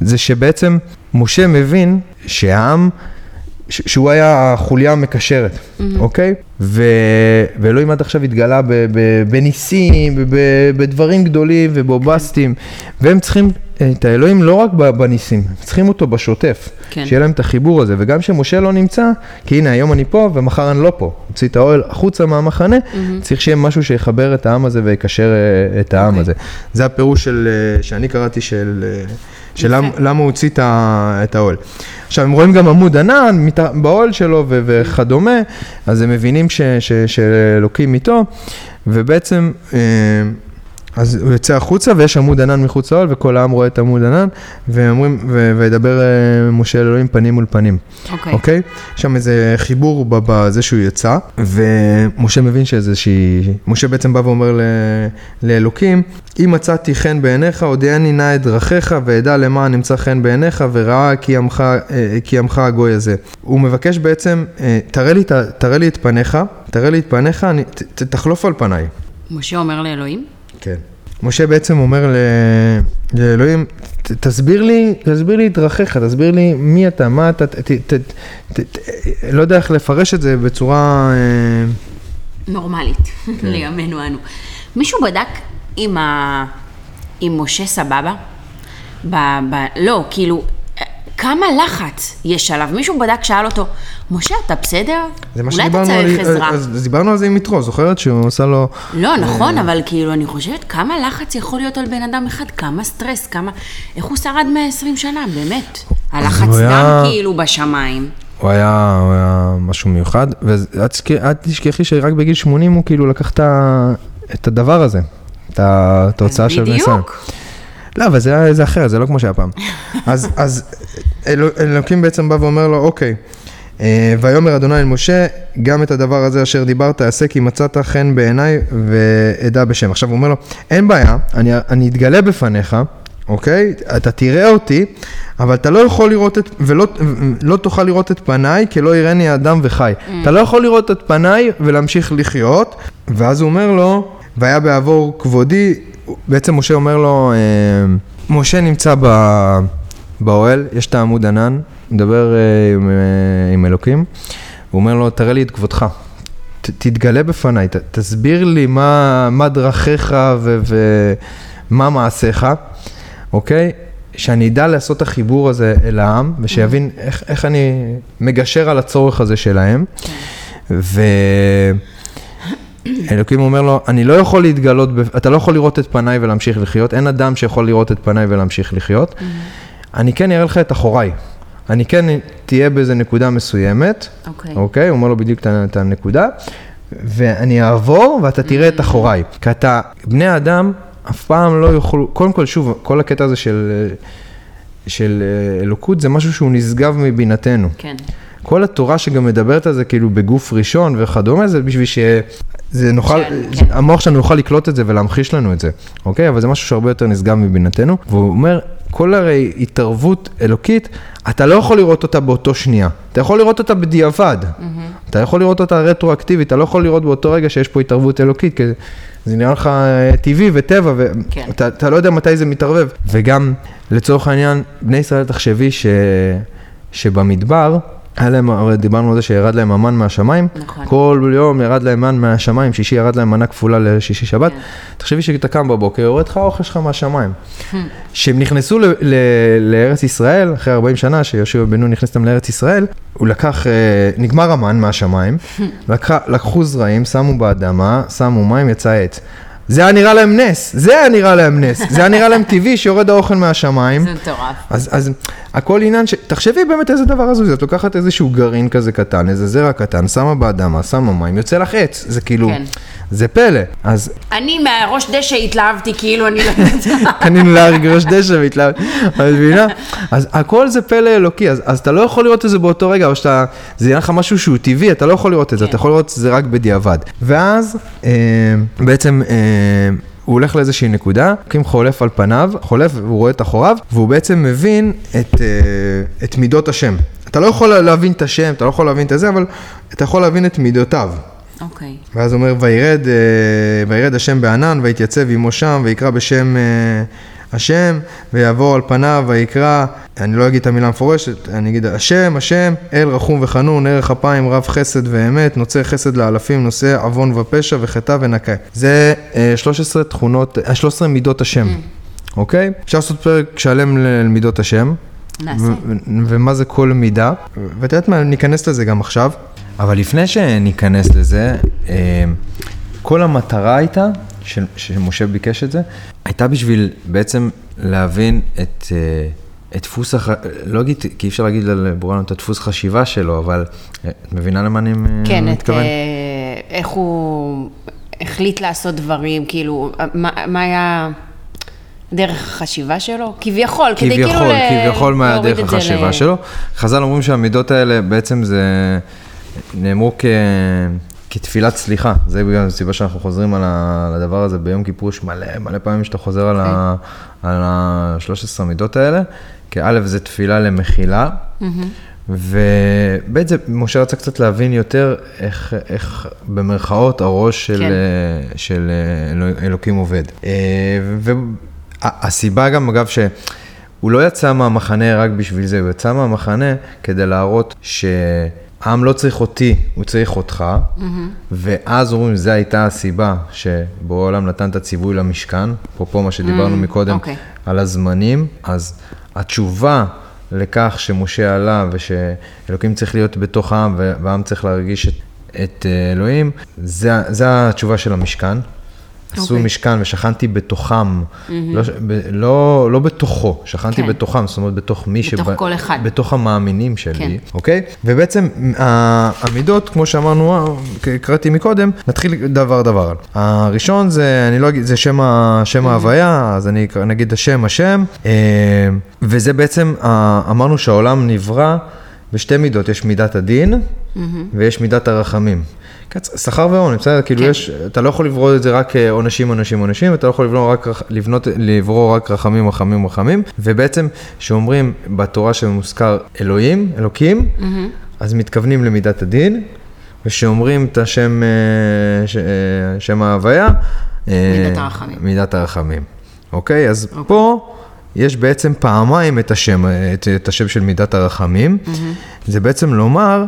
זה שבעצם משה מבין שהעם, שהוא היה החוליה המקשרת, אוקיי? ו... ואלוהים עד עכשיו התגלה ב... ב... בניסים, ב... בדברים גדולים ובובסטיים, והם צריכים את האלוהים לא רק בניסים, הם צריכים אותו בשוטף, כן. שיהיה להם את החיבור הזה, וגם כשמשה לא נמצא, כי הנה היום אני פה ומחר אני לא פה, הוציא את האוהל החוצה מהמחנה, צריך שיהיה משהו שיחבר את העם הזה ויקשר אה, את העם אוקיי. הזה. זה הפירוש של, אה, שאני קראתי של, אה, של למה, למה הוא הוציא את ה- את האוהל. עכשיו, הם רואים גם עמוד ענן באוהל שלו וכדומה, אז הם מבינים שאלוקים איתו, ובעצם... אז הוא יוצא החוצה ויש עמוד ענן מחוץ לאוהל וכל העם רואה את עמוד ענן ואומרים, ו- וידבר אה, משה אל אלוהים פנים מול פנים. אוקיי. אוקיי? יש שם איזה חיבור בזה שהוא יצא, ומשה מבין שזה שהיא... משה בעצם בא ואומר ל- לאלוקים, אם מצאתי חן בעיניך, הודיעני נא את דרכיך, ואדע למען נמצא חן בעיניך, וראה כי עמך, אה, כי עמך הגוי הזה. הוא מבקש בעצם, אה, תראה לי, תראה לי את פניך, תראה לי את פניך, אני, ת, תחלוף על פניי. משה אומר לאלוהים? כן. משה בעצם אומר ל- לאלוהים, "ת- תסביר לי, תסביר לי את דרכיך, תסביר לי מי אתה, מה אתה, ת, ת, ת, ת, ת, לא יודע איך לפרש את זה בצורה... אה, נורמלית, כן. לימינו אנו. מישהו בדק אם, ה... אם משה סבבה? ב... ב... לא, כאילו, כמה לחץ יש עליו? מישהו בדק, שאל אותו, משה, אתה בסדר? זה מה אולי אתה שדיברנו צריך עזרה. אז, אז דיברנו על זה עם יתרו, זוכרת שהוא עשה לו... לא, נכון, אבל כאילו, אני חושבת כמה לחץ יכול להיות על בן אדם אחד, כמה סטרס, כמה... איך הוא שרד 120 שנה, באמת. הלחץ הוא היה- דם כאילו בשמיים. הוא היה, הוא היה משהו מיוחד, ואל תשכחי- שרק בגיל 80 הוא כאילו לקח את הדבר הזה, את ה- את ההוצאה של ישראל. בדיוק. לא, אבל זה, זה אחרת, זה לא כמו שהיה פעם. אז, אז אלו, אלוקים בעצם בא ואומר לו, אוקיי, אה, ויאמר אדוני אל משה, גם את הדבר הזה אשר דיברת, עשה כי מצאת חן בעיניי ואדע בשם. עכשיו הוא אומר לו, אין בעיה, אני, אני אתגלה בפניך, אוקיי? אתה תראה אותי, אבל אתה לא יכול לראות את, ולא לא תוכל לראות את פניי, כי לא יראני אדם וחי. אתה לא יכול לראות את פניי ולהמשיך לחיות, ואז הוא אומר לו, והיה בעבור כבודי, בעצם משה אומר לו, אה, משה נמצא ב, באוהל, יש את העמוד ענן, מדבר אה, עם, אה, עם אלוקים, הוא אומר לו, תראה לי את כבודך. ת, תתגלה בפניי, ת, תסביר לי מה, מה דרכיך ו, ומה מעשיך, אוקיי? שאני אדע לעשות את החיבור הזה אל העם, ושיבין איך, איך אני מגשר על הצורך הזה שלהם. ואלוקים אומר לו, אני לא יכול להתגלות, אתה לא יכול לראות את פניי ולהמשיך לחיות, אין אדם שיכול לראות את פניי ולהמשיך לחיות. אני כן אראה לך את אחוריי. אני כן תהיה באיזה נקודה מסוימת, אוקיי. אוקיי? הוא אומר לו בדיוק את הנקודה, ואני אעבור ואתה תראה את אחוריי. כי אתה, בני האדם אף פעם לא יוכלו, קודם כל, שוב, כל הקטע הזה של, של אה, אלוקות זה משהו שהוא נשגב מבינתנו. כן. כל התורה שגם מדברת על זה כאילו בגוף ראשון וכדומה, זה בשביל שזה נוכל, כן, כן. המוח שלנו יוכל לקלוט את זה ולהמחיש לנו את זה, אוקיי? אבל זה משהו שהרבה יותר נשגב מבינתנו, והוא אומר, כל הרי התערבות אלוקית, אתה לא יכול לראות אותה באותו שנייה, אתה יכול לראות אותה בדיעבד, אתה יכול לראות אותה רטרואקטיבית, אתה לא יכול לראות באותו רגע שיש פה התערבות אלוקית, כי זה נראה לך אה, טבעי וטבע, כן. ואתה אתה לא יודע מתי זה מתערבב. וגם, לצורך העניין, בני ישראל, תחשבי ש... שבמדבר, היה להם, הרי דיברנו על זה שירד להם המן מהשמיים, נכון. כל יום ירד להם מן מהשמיים, שישי ירד להם מנה כפולה לשישי שבת. כן. תחשבי שאתה קם בבוקר, יורד לך האוכל שלך מהשמיים. כשהם נכנסו ל- ל- לארץ ישראל, אחרי 40 שנה שיהושע בן נון נכנס אותם לארץ ישראל, הוא לקח, אה, נגמר המן מהשמיים, לקחה, לקחו זרעים, שמו באדמה, שמו מים, יצא עץ. זה היה נראה להם נס, זה היה נראה להם נס, זה היה נראה להם טבעי שיורד האוכל מהשמיים. זה מטורף. אז, אז הכל עניין ש... תחשבי באמת איזה דבר הזוי, את לוקחת איזשהו גרעין כזה קטן, איזה זרע קטן, שמה באדמה, שמה מים, יוצא לך עץ, זה כאילו, כן. זה פלא. אז אני מהראש דשא התלהבתי, כאילו אני לא יודעת. קנינו להרג ראש דשא והתלהב, את מבינה? אז הכל זה פלא אלוקי, אז, אז אתה לא יכול לראות את זה באותו רגע, או שאתה, זה יהיה לך משהו שהוא טבעי, אתה לא יכול לראות את זה, כן. אתה יכול לראות את זה רק בדיעבד. ואז אה, בעצם... אה, הוא הולך לאיזושהי נקודה, קים חולף על פניו, חולף והוא רואה את אחוריו, והוא בעצם מבין את, אה, את מידות השם. אתה לא יכול להבין את השם, אתה לא יכול להבין את זה, אבל אתה יכול להבין את מידותיו. אוקיי. ואז הוא אומר, וירד, אה, וירד השם בענן, ויתייצב עמו שם, ויקרא בשם אה, השם, ויעבור על פניו, ויקרא, אני לא אגיד את המילה המפורשת, אני אגיד, השם, השם, אל רחום וחנון, ערך אפיים, רב חסד ואמת, נוצר חסד לאלפים, נושא עוון ופשע, וחטא ונקה. זה אה, 13 תכונות, אה, 13 מידות השם, אוקיי? אפשר לעשות פרק שלם למידות השם. נעשה. ו- ו- ומה זה כל מידה, ואת יודעת מה, ניכנס לזה גם עכשיו. אבל לפני שניכנס לזה, אה, כל המטרה הייתה, ש- שמשה ביקש את זה, הייתה בשביל בעצם להבין את, אה, את דפוס, הח... לא אגיד, כי אי אפשר להגיד על בורנו את הדפוס חשיבה שלו, אבל אה, את מבינה למה אני אה, כן, את, מתכוון? אה, איך הוא החליט לעשות דברים, כאילו, מה, מה היה דרך החשיבה שלו? כביכול, כדי כאילו כביכול, כביכול מה להוריד דרך את זה החשיבה ל- שלו. חז"ל אומרים שהמידות האלה בעצם זה, נאמרו כ... כתפילת סליחה, זה בגלל הסיבה שאנחנו חוזרים על, הדבר הזה ביום כיפור, יש מלא מלא פעמים שאתה חוזר על. אוקיי. על ה-13 מידות האלה, כי א' זה תפילה למחילה, ובעצם משה רצה קצת להבין יותר איך, איך במרכאות הראש של, כן. של אלוקים עובד. אה, והסיבה גם, אגב, שהוא לא יצא מהמחנה רק בשביל זה, הוא יצא מהמחנה כדי להראות שהעם לא צריך אותי, הוא צריך אותך, ואז אומרים, זו הייתה הסיבה שבורא העולם נתן את הציווי למשכן, אפרופו מה שדיברנו מקודם אוקיי. על הזמנים, אז התשובה לכך שמשה עלה ושאלוקים צריך להיות בתוך העם והעם צריך להרגיש את, את אה, אלוהים, זה, זה התשובה של המשכן. עשו אוקיי. משכן ושכנתי בתוכם, לא, ש- ב- לא, לא בתוכו, שכנתי כן. בתוכם, זאת אומרת בתוך מי בתוך כל אחד. בתוך המאמינים שלי, כן. אוקיי? ובעצם ה- המידות, כמו שאמרנו, אה, קראתי מקודם, נתחיל דבר דבר. הראשון זה, אני לא אגיד, זה שם, שם ההוויה, אז אני נגיד השם, השם, אה, וזה בעצם, אמרנו שהעולם נברא בשתי מידות, יש מידת הדין ויש מידת הרחמים. שכר ועונש, בסדר? כאילו כן. יש, אתה לא יכול לברוא את זה רק אה, עונשים, עונשים, עונשים, אתה לא יכול לברוא רק, לבנות, לברוא רק רחמים, רחמים, רחמים, ובעצם, שאומרים בתורה שמוזכר אלוהים, אלוקים, אז מתכוונים למידת הדין, וכשאומרים את השם, אה, ש- אה, שם ההוויה, מידת הרחמים. מידת הרחמים. אוקיי? אז פה יש בעצם פעמיים את השם, את, את השם של מידת הרחמים. זה בעצם לומר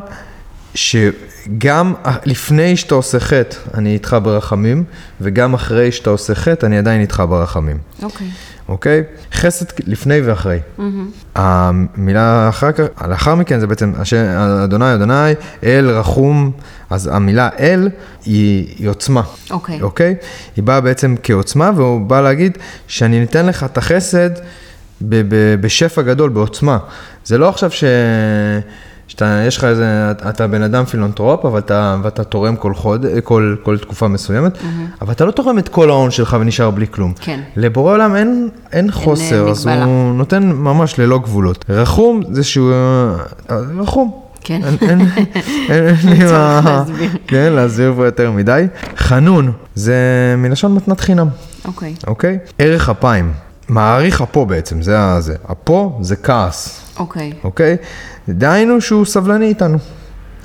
שגם לפני שאתה עושה חטא, אני איתך ברחמים, וגם אחרי שאתה עושה חטא, אני עדיין איתך ברחמים. אוקיי. אוקיי? חסד לפני ואחרי. המילה אחר כך, לאחר מכן זה בעצם, השם, אדוני, אדוני, אל רחום, אז המילה אל היא, היא עוצמה. אוקיי. אוקיי? היא באה בעצם כעוצמה, והוא בא להגיד שאני ניתן לך את החסד ב- ב- בשפע גדול, בעוצמה. זה לא עכשיו ש... שאתה, יש לך איזה, אתה בן אדם פילנטרופ, אבל אתה, ואתה תורם כל חוד, כל, כל תקופה מסוימת, אבל אתה לא תורם את כל ההון שלך ונשאר בלי כלום. כן. לבורא עולם אין, אין חוסר, אז מגבלה. הוא נותן ממש ללא גבולות. רחום זה שהוא, אה, רחום. כן. אין, אין, אין, אין לי מה. כן, להסביר פה יותר מדי. חנון זה מלשון מתנת חינם, אוקיי. אוקיי? ערך אפיים, מעריך אפו בעצם, זה ה... זה. אפו זה כעס, אוקיי. אוקיי? דהיינו שהוא סבלני איתנו,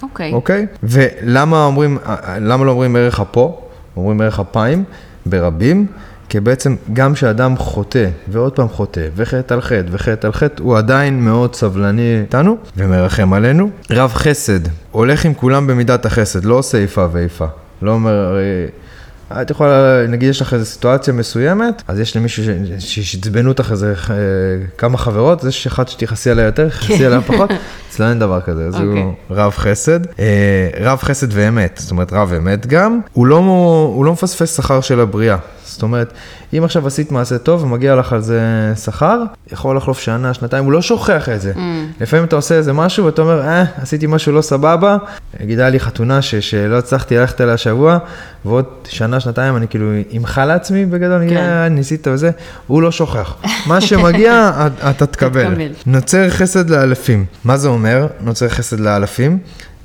אוקיי. אוקיי? ולמה אומרים, למה לא אומרים ערך אפו? אומרים ערך אפיים ברבים, כי בעצם גם כשאדם חוטא, ועוד פעם חוטא, וחטא על חטא, וחטא על חטא, הוא עדיין מאוד סבלני איתנו, ומרחם עלינו. רב חסד, הולך עם כולם במידת החסד, לא עושה איפה ואיפה. לא אומר, הרי... את יכולה, נגיד יש לך איזו סיטואציה מסוימת, אז יש למישהו שעצבנו אותך איזה אה, כמה חברות, יש אחד שתכעסי עליה יותר, תכעסי עליה פחות, אצלנו אין דבר כזה, אז הוא אוקיי. רב חסד. אה, רב חסד ואמת, זאת אומרת רב אמת גם, הוא לא, הוא לא מפספס שכר של הבריאה. זאת אומרת, אם עכשיו עשית מעשה טוב ומגיע לך על זה שכר, יכול לחלוף שנה, שנתיים, הוא לא שוכח את זה. Mm. לפעמים אתה עושה איזה משהו ואתה אומר, אה, עשיתי משהו לא סבבה, נגיד היה לי חתונה ש- שלא הצלחתי ללכת אליה השבוע, ועוד שנה, שנתיים אני כאילו אמחל לעצמי בגדול, אני כן. "אה, ניסית וזה, הוא לא שוכח. מה שמגיע, את- אתה תקבל. נוצר חסד לאלפים. מה זה אומר, נוצר חסד לאלפים?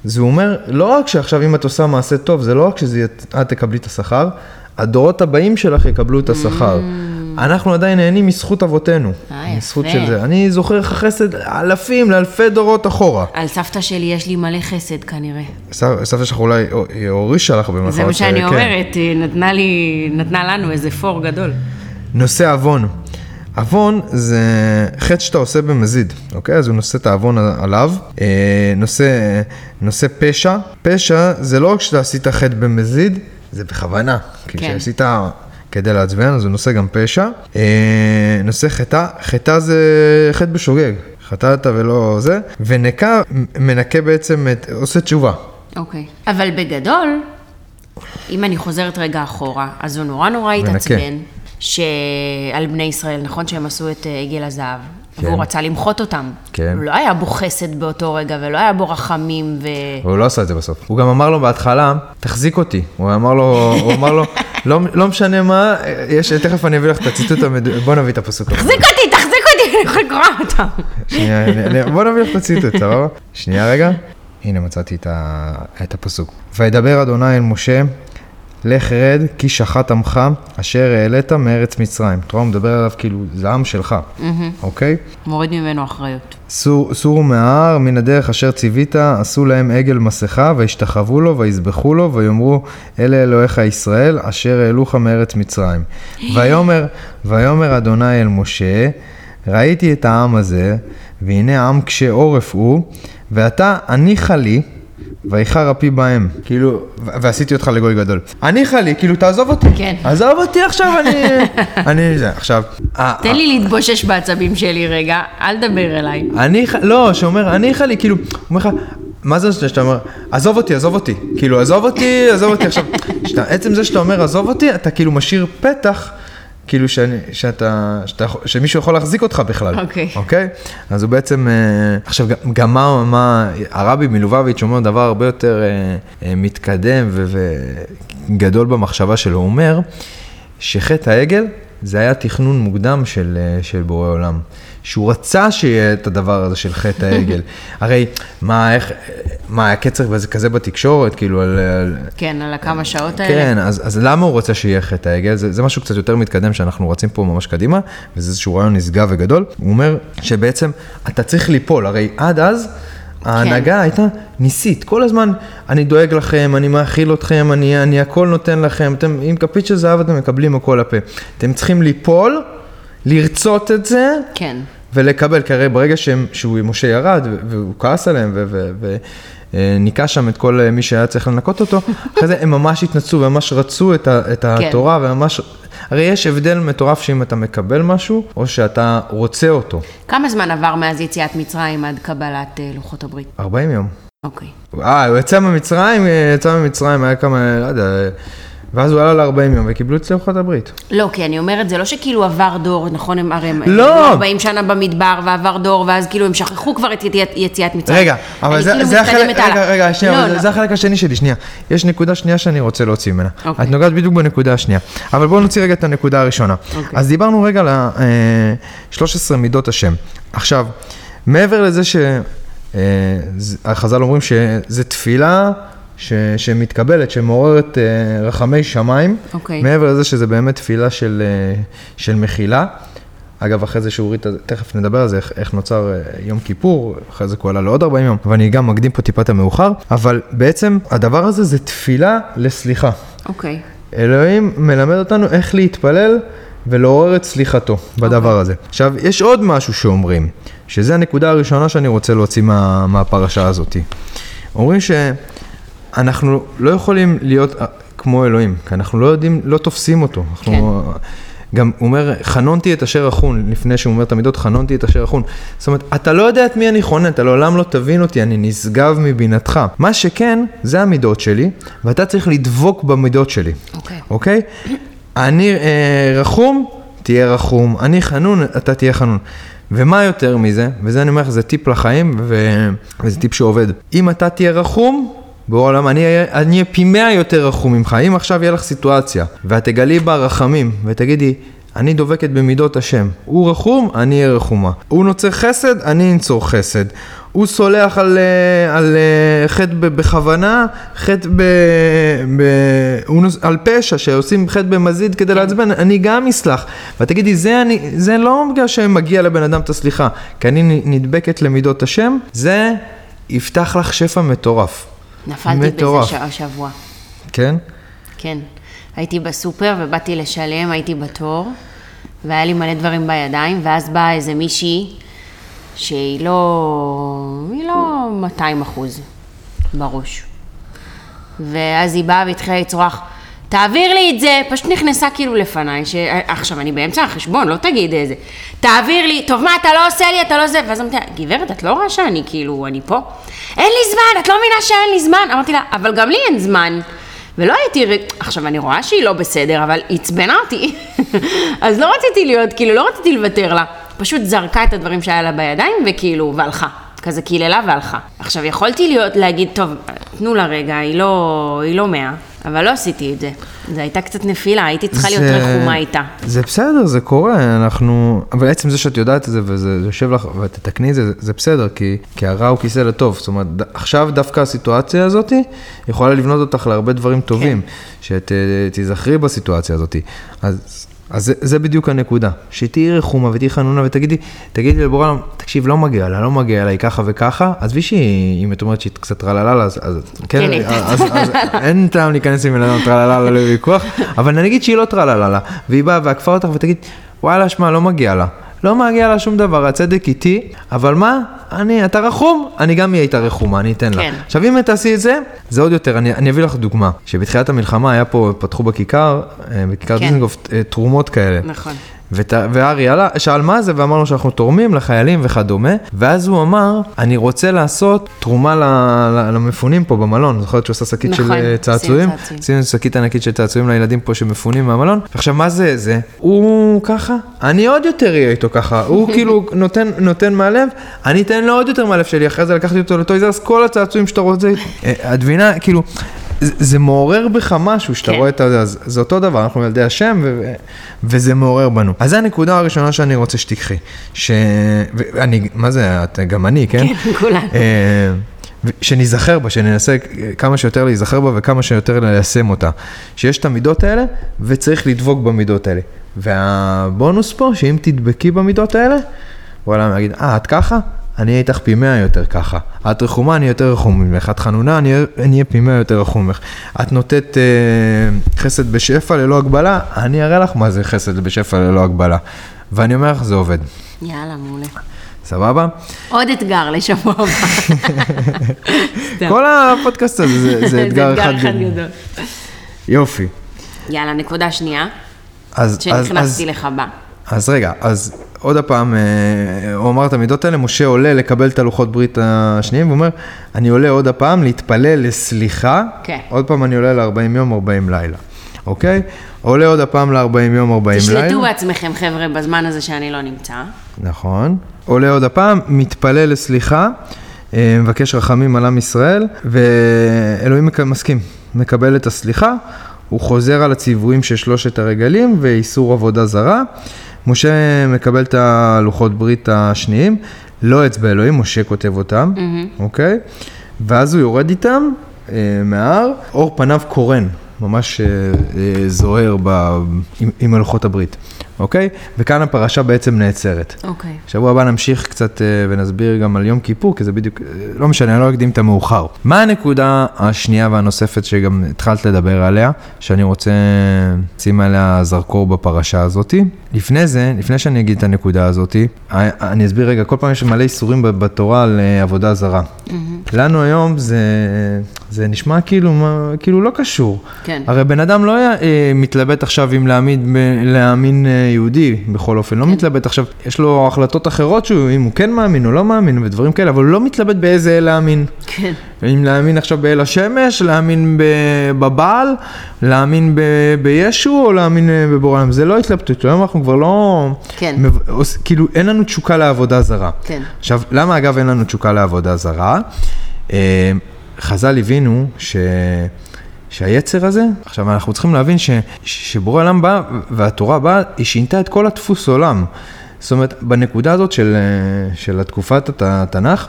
זה אומר, לא רק שעכשיו אם את עושה מעשה טוב, זה לא רק שזה את תקבלי את השכר, הדורות הבאים שלך יקבלו את השכר. אנחנו עדיין נהנים מזכות אבותינו. Mm. אה, מזכות יפה. של זה. אני זוכר לך חסד אלפים, לאלפי דורות אחורה. על סבתא שלי יש לי מלא חסד כנראה. סבתא שלך אולי הורישה לך במרכאות. זה מה שאני כן. אומרת, היא נתנה לי, נתנה לנו איזה פור גדול. נושא עוון. עוון זה חטא שאתה עושה במזיד, אוקיי? אז הוא נושא את העוון עליו. אה, נושא, נושא פשע. פשע זה לא רק שאתה עשית חטא במזיד, זה בכוונה. כי כן. כשעשית כדי לעצבן, אז הוא נושא גם פשע. אה, נושא חטא, חטא זה חטא בשוגג. חטאת ולא זה. ונקה מנקה בעצם, את, עושה תשובה. אוקיי. אבל בגדול, אם אני חוזרת רגע אחורה, אז הוא נורא נורא. התעצבן, שעל בני ישראל, נכון שהם עשו את אה, עגל הזהב, כן. והוא רצה למחות אותם. כן. לא היה בו חסד באותו רגע, ולא היה בו רחמים, ו... הוא לא עשה את זה בסוף. הוא גם אמר לו בהתחלה, תחזיק אותי. הוא אמר לו, הוא אמר לו, לא, לא משנה מה, יש, תכף אני אביא לך את הציטוט המדויק, בוא נביא את הפסוק. תחזיק אותי, תחזיק אותי, אני יכולה לקרוא אותם. שנייה, אני- בוא נביא לך את הציטוט, סבבה? שנייה רגע. הנה מצאתי את, ה, את הפסוק. וידבר אדוני אל משה, לך רד, כי שחט עמך, אשר העלית מארץ מצרים. אתה רואה, מדבר עליו כאילו, זה עם שלך, אוקיי? מוריד ממנו אחריות. סור- סורו מההר, מן הדרך אשר ציווית, עשו להם עגל מסכה, וישתחוו לו, ויזבחו לו, ויאמרו, אלה אלוהיך ישראל, אשר העלוך מארץ מצרים. ויאמר, ויאמר אדוני אל משה, ראיתי את העם הזה, והנה עם קשה עורף הוא, ואתה הניחה לי, ואיחר אפי בהם. כאילו, ועשיתי אותך לגוי גדול. הניחה לי, כאילו, תעזוב אותי. כן. עזוב אותי עכשיו, אני... אני זה, עכשיו... ה- תן לי להתבושש בעצבים שלי רגע, אל תדבר אליי. אני, ח- לא, שאומר, אני חלי, כאילו, אומר לך, מה זה שאתה אומר, עזוב אותי, עזוב אותי, כאילו, עזוב אותי, עזוב אותי, עכשיו, עצם זה שאתה אומר, עזוב אותי, אתה כאילו משאיר פתח, כאילו, שאני, שאתה, שאתה, שמישהו יכול להחזיק אותך בכלל. אוקיי. אוקיי? אז הוא בעצם, אה, עכשיו, גם- מה, מה, הרבי מלובביץ' אומר דבר הרבה יותר אה, אה, מתקדם וגדול במחשבה שלו, הוא אומר, שחטא העגל זה היה תכנון מוקדם של, של בורא עולם. שהוא רצה שיהיה את הדבר הזה של חטא העגל. הרי, מה, איך, מה, היה קצר וזה כזה בתקשורת, כאילו, על... על כן, על הכמה שעות האלה. כן, אז, אז למה הוא רוצה שיהיה חטא העגל? זה, זה משהו קצת יותר מתקדם שאנחנו רצים פה ממש קדימה, וזה איזשהו רעיון נשגב וגדול. הוא אומר שבעצם אתה צריך ליפול, הרי עד אז ההנהגה הייתה ניסית, כל הזמן אני דואג לכם, אני מאכיל אתכם, אני, אני הכל נותן לכם, אתם עם כפית של זהב אתם מקבלים הכל לפה. אתם צריכים ליפול, לרצות את זה, כן. ולקבל, כי הרי ברגע שהם, שהוא משה ירד, והוא כעס עליהם, וניקה שם את כל אה, מי שהיה צריך לנקות אותו, אחרי זה הם ממש התנצלו, וממש רצו את, את התורה, וממש... הרי יש הבדל מטורף שאם אתה מקבל משהו, או שאתה רוצה אותו. כמה זמן עבר מאז יציאת מצרים עד קבלת אה, לוחות הברית? 40 יום. אוקיי. אה, הוא יצא ממצרים, אה, יצא ממצרים, היה כמה, לא יודע, ואז הוא עלה ל-40 יום, וקיבלו את לוחות הברית. לא, כי אני אומרת, זה לא שכאילו עבר דור, נכון, הם הרי הם לא. היו 40 שנה במדבר ועבר דור, ואז כאילו הם שכחו כבר את יציאת- מצרים. רגע, אבל זה, כאילו זה החלק. רגע, רגע, שנייה, לא, אבל לא. זה החלק השני שלי, שנייה. יש נקודה שנייה שאני רוצה להוציא ממנה. אוקיי. את נוגעת בדיוק בנקודה השנייה. אבל בואו נוציא רגע את הנקודה הראשונה. אוקיי. אז דיברנו רגע על ה- אה, 13 מידות השם. עכשיו, מעבר לזה ש... אה, ז- החז"ל אומרים שזה תפילה ש, שמתקבלת, שמעוררת אה, רחמי שמיים, אוקיי. מעבר לזה שזה באמת תפילה של, אה, של מחילה. אגב, אחרי זה שאורית, תכף נדבר על זה, איך, איך נוצר אה, יום כיפור, אחרי זה הוא עלה לעוד 40 יום, ואני גם מקדים פה טיפה את המאוחר, אבל בעצם הדבר הזה זה תפילה לסליחה. אוקיי. אלוהים מלמד אותנו איך להתפלל ולעורר את סליחתו בדבר הזה. עכשיו, יש עוד משהו שאומרים, שזה הנקודה הראשונה שאני רוצה להוציא מה, מהפרשה הזאת. אומרים שאנחנו לא יכולים להיות אה, כמו אלוהים, כי אנחנו לא יודעים, לא תופסים אותו. אנחנו, גם הוא אומר, חנונתי את אשר אחון, לפני שהוא אומר את המידות, חנונתי את אשר אחון. זאת אומרת, אתה לא יודע את מי אני חונן, אתה לעולם לא תבין אותי, אני נשגב מבינתך. מה שכן, זה המידות שלי, ואתה צריך לדבוק במידות שלי. אוקיי. אוקיי? אני אה, רחום, תהיה רחום. אני חנון, אתה תהיה חנון. ומה יותר מזה, וזה אני אומר לך, זה טיפ לחיים, ו... וזה טיפ שעובד. אם אתה תהיה רחום, בעולם, אני אהיה- פי מאה יותר רחום ממך. אם עכשיו יהיה לך סיטואציה, ואת תגלי בה רחמים, ותגידי, אני דובקת במידות השם. הוא רחום, אני אהיה רחומה. הוא נוצר חסד, אני אנצור חסד. הוא סולח על, אה, על אה, חטא בכוונה, חטא ב, ב, נוס- על פשע, שעושים חטא במזיד כדי לעצבן, אני גם אסלח. ואת תגידי, זה, אני, זה לא בגלל שמגיע לבן אדם את הסליחה, כי אני נדבקת למידות השם, זה יפתח לך שפע מטורף. נפלתי בזה מטורף. ש- השבוע. כן? כן. הייתי בסופר ובאתי לשלם, הייתי בתור, והיה לי מלא דברים בידיים, ואז באה איזה מישהי שהיא לא... היא לא 200 אחוז בראש. ואז היא באה והתחילה לצרוח, תעביר לי את זה, פשוט נכנסה כאילו לפניי, ש... עכשיו אני באמצע החשבון, לא תגיד איזה, תעביר לי, טוב מה, אתה לא עושה לי, אתה לא זה, ואז אמרתי לה, גברת, את לא רואה שאני כאילו, אני פה? אין לי זמן, את לא מבינה שאין לי זמן? אמרתי לה, אבל גם לי אין זמן. ולא הייתי, עכשיו אני רואה שהיא לא בסדר, אבל עצבנה אותי. אז לא רציתי להיות, כאילו, לא רציתי לוותר לה. פשוט זרקה את הדברים שהיה לה בידיים, וכאילו, והלכה. כזה קיללה והלכה. עכשיו, יכולתי להיות, להגיד, טוב, תנו לה רגע, היא לא, היא לא מאה. אבל לא עשיתי את זה. זו הייתה קצת נפילה, הייתי צריכה להיות זה- רחומה איתה. זה בסדר, זה קורה, אנחנו... אבל עצם זה שאת יודעת את זה וזה יושב לך ותתקני את זה, זה בסדר, כי, כי הרע הוא כיסא לטוב. זאת אומרת, עכשיו דווקא הסיטואציה הזאת יכולה לבנות אותך להרבה דברים טובים, שאת אה, תיזכרי בסיטואציה הזאת. אז... אז זה, זה בדיוק הנקודה, שתהיי רחומה ותהיי חנונה ותגידי, תגידי לבורא עולם, תקשיב, לא מגיע לה, לא מגיע לה, היא ככה וככה, עזבי שהיא, אם את אומרת שהיא קצת טרללה, אז, אז, כן, כן, אז, אז, אז אין טעם להיכנס עם בן אדם טרללה לוויכוח, אבל נגיד שהיא לא טרללה לה, והיא באה ועקפה אותך ותגיד, וואלה, שמע, לא מגיע לה. לא מגיע לה שום דבר, הצדק איתי, אבל מה? אני, אתה רחום, אני גם אהיה איתה רחומה, אני אתן לה. כן. עכשיו, אם תעשי את זה, זה עוד יותר, אני, אני אביא לך דוגמה. שבתחילת המלחמה היה פה, פתחו בכיכר, אה, בכיכר כן. דיזנגוף, אה, תרומות כאלה. נכון. ות- וארי עלה, שאל מה זה, ואמרנו שאנחנו תורמים לחיילים וכדומה, ואז הוא אמר, אני רוצה לעשות תרומה ל- ל- למפונים פה במלון, זוכרת שהוא עשה שקית נכון, של אה, צעצועים? צעצועים. עשינו שקית ענקית של צעצועים לילדים פה שמפונים מהמלון, ועכשיו מה זה זה? הוא ככה, אני עוד יותר אהיה איתו ככה, הוא כאילו נותן, נותן מהלב, אני אתן לו עוד יותר מהלב שלי, אחרי זה לקחתי אותו לטויזרס, כל הצעצועים שאתה רוצה, אה, את מבינה, כאילו, זה, מעורר בך משהו, שאתה כן. רואה את זה, זה אותו דבר, אנחנו ילדי השם, ו- וזה מעורר בנו. אז זו הנקודה הראשונה שאני רוצה שתיקחי, ש... ואני, מה זה, את, גם אני, כן? כן, כולנו. אה, שניזכר בה, שננסה כמה שיותר להיזכר בה וכמה שיותר ליישם אותה. שיש את המידות האלה, וצריך לדבוק במידות האלה. והבונוס פה, שאם תדבקי במידות האלה, וואלה, אני אגיד, אה, את ככה? אני אהיה איתך פי מאה יותר ככה. את רחומה, אני יותר רחום ממך. את חנונה, אני אהיה- פי מאה יותר רחום ממך. את נותנת אה, חסד בשפע ללא הגבלה, אני אראה לך מה זה חסד בשפע ללא הגבלה. ואני אומר לך, זה עובד. יאללה, מעולה. סבבה? עוד אתגר לשבוע הבא. כל הפודקאסט הזה זה, זה אתגר אחד גדול. גדול. יופי. יאללה, נקודה שנייה, אז, שנכנסתי אז, לך בה. אז רגע, אז עוד פעם, אה, הוא אמר את המידות האלה, משה עולה לקבל את הלוחות ברית השניים, והוא אומר, אני עולה עוד הפעם להתפלל לסליחה, כן. עוד פעם אני עולה ל-40 יום, 40 לילה, אוקיי? עולה עוד הפעם ל-40 יום, 40 לילה. תשלטו בעצמכם, חבר'ה, בזמן הזה שאני לא נמצא. נכון. עולה עוד הפעם, מתפלל לסליחה, אה, מבקש רחמים על עם ישראל, ואלוהים מסכים, מקבל את הסליחה, הוא חוזר על הציוויים של שלושת הרגלים ואיסור עבודה זרה. משה מקבל את הלוחות ברית השניים, לא אצבע אלוהים, משה כותב אותם, אוקיי? ואז הוא יורד איתם אה, מההר, אור פניו קורן, ממש אה, אה, זוהר ב, עם, עם הלוחות הברית, אוקיי? וכאן הפרשה בעצם נעצרת. אוקיי. שבוע הבא נמשיך קצת אה, ונסביר גם על יום כיפור, כי זה בדיוק, אה, לא משנה, אני לא אקדים את המאוחר. מה הנקודה השנייה והנוספת שגם התחלת לדבר עליה, שאני רוצה לשים עליה זרקור בפרשה הזאתי? לפני זה, לפני שאני אגיד את הנקודה הזאתי, אני אסביר רגע, כל פעם יש מלא איסורים בתורה על אה, עבודה זרה. לנו היום זה, זה נשמע כאילו, כאילו לא קשור. כן. הרי בן אדם לא היה אה, מתלבט עכשיו אם להעמיד, ב- להאמין אה, יהודי, בכל אופן, לא מתלבט עכשיו, יש לו החלטות אחרות שהוא, אם הוא כן מאמין או לא מאמין ודברים כאלה, אבל הוא לא מתלבט באיזה אל להאמין. כן. אם להאמין עכשיו באל השמש, להאמין בבעל, להאמין ב- בישו או להאמין אה, בבורא עולם, זה לא התלבטות, היום אנחנו כבר לא... כן. מב- כאילו, אין לנו תשוקה לעבודה זרה. כן. עכשיו, למה אגב אין לנו תשוקה לעבודה זרה? אה, חז"ל הבינו ש... שהיצר הזה, עכשיו אנחנו צריכים להבין ש... שבורא עולם בא והתורה באה, היא שינתה את כל הדפוס עולם. זאת אומרת, בנקודה הזאת של, אה, של התקופת הת- התנ"ך,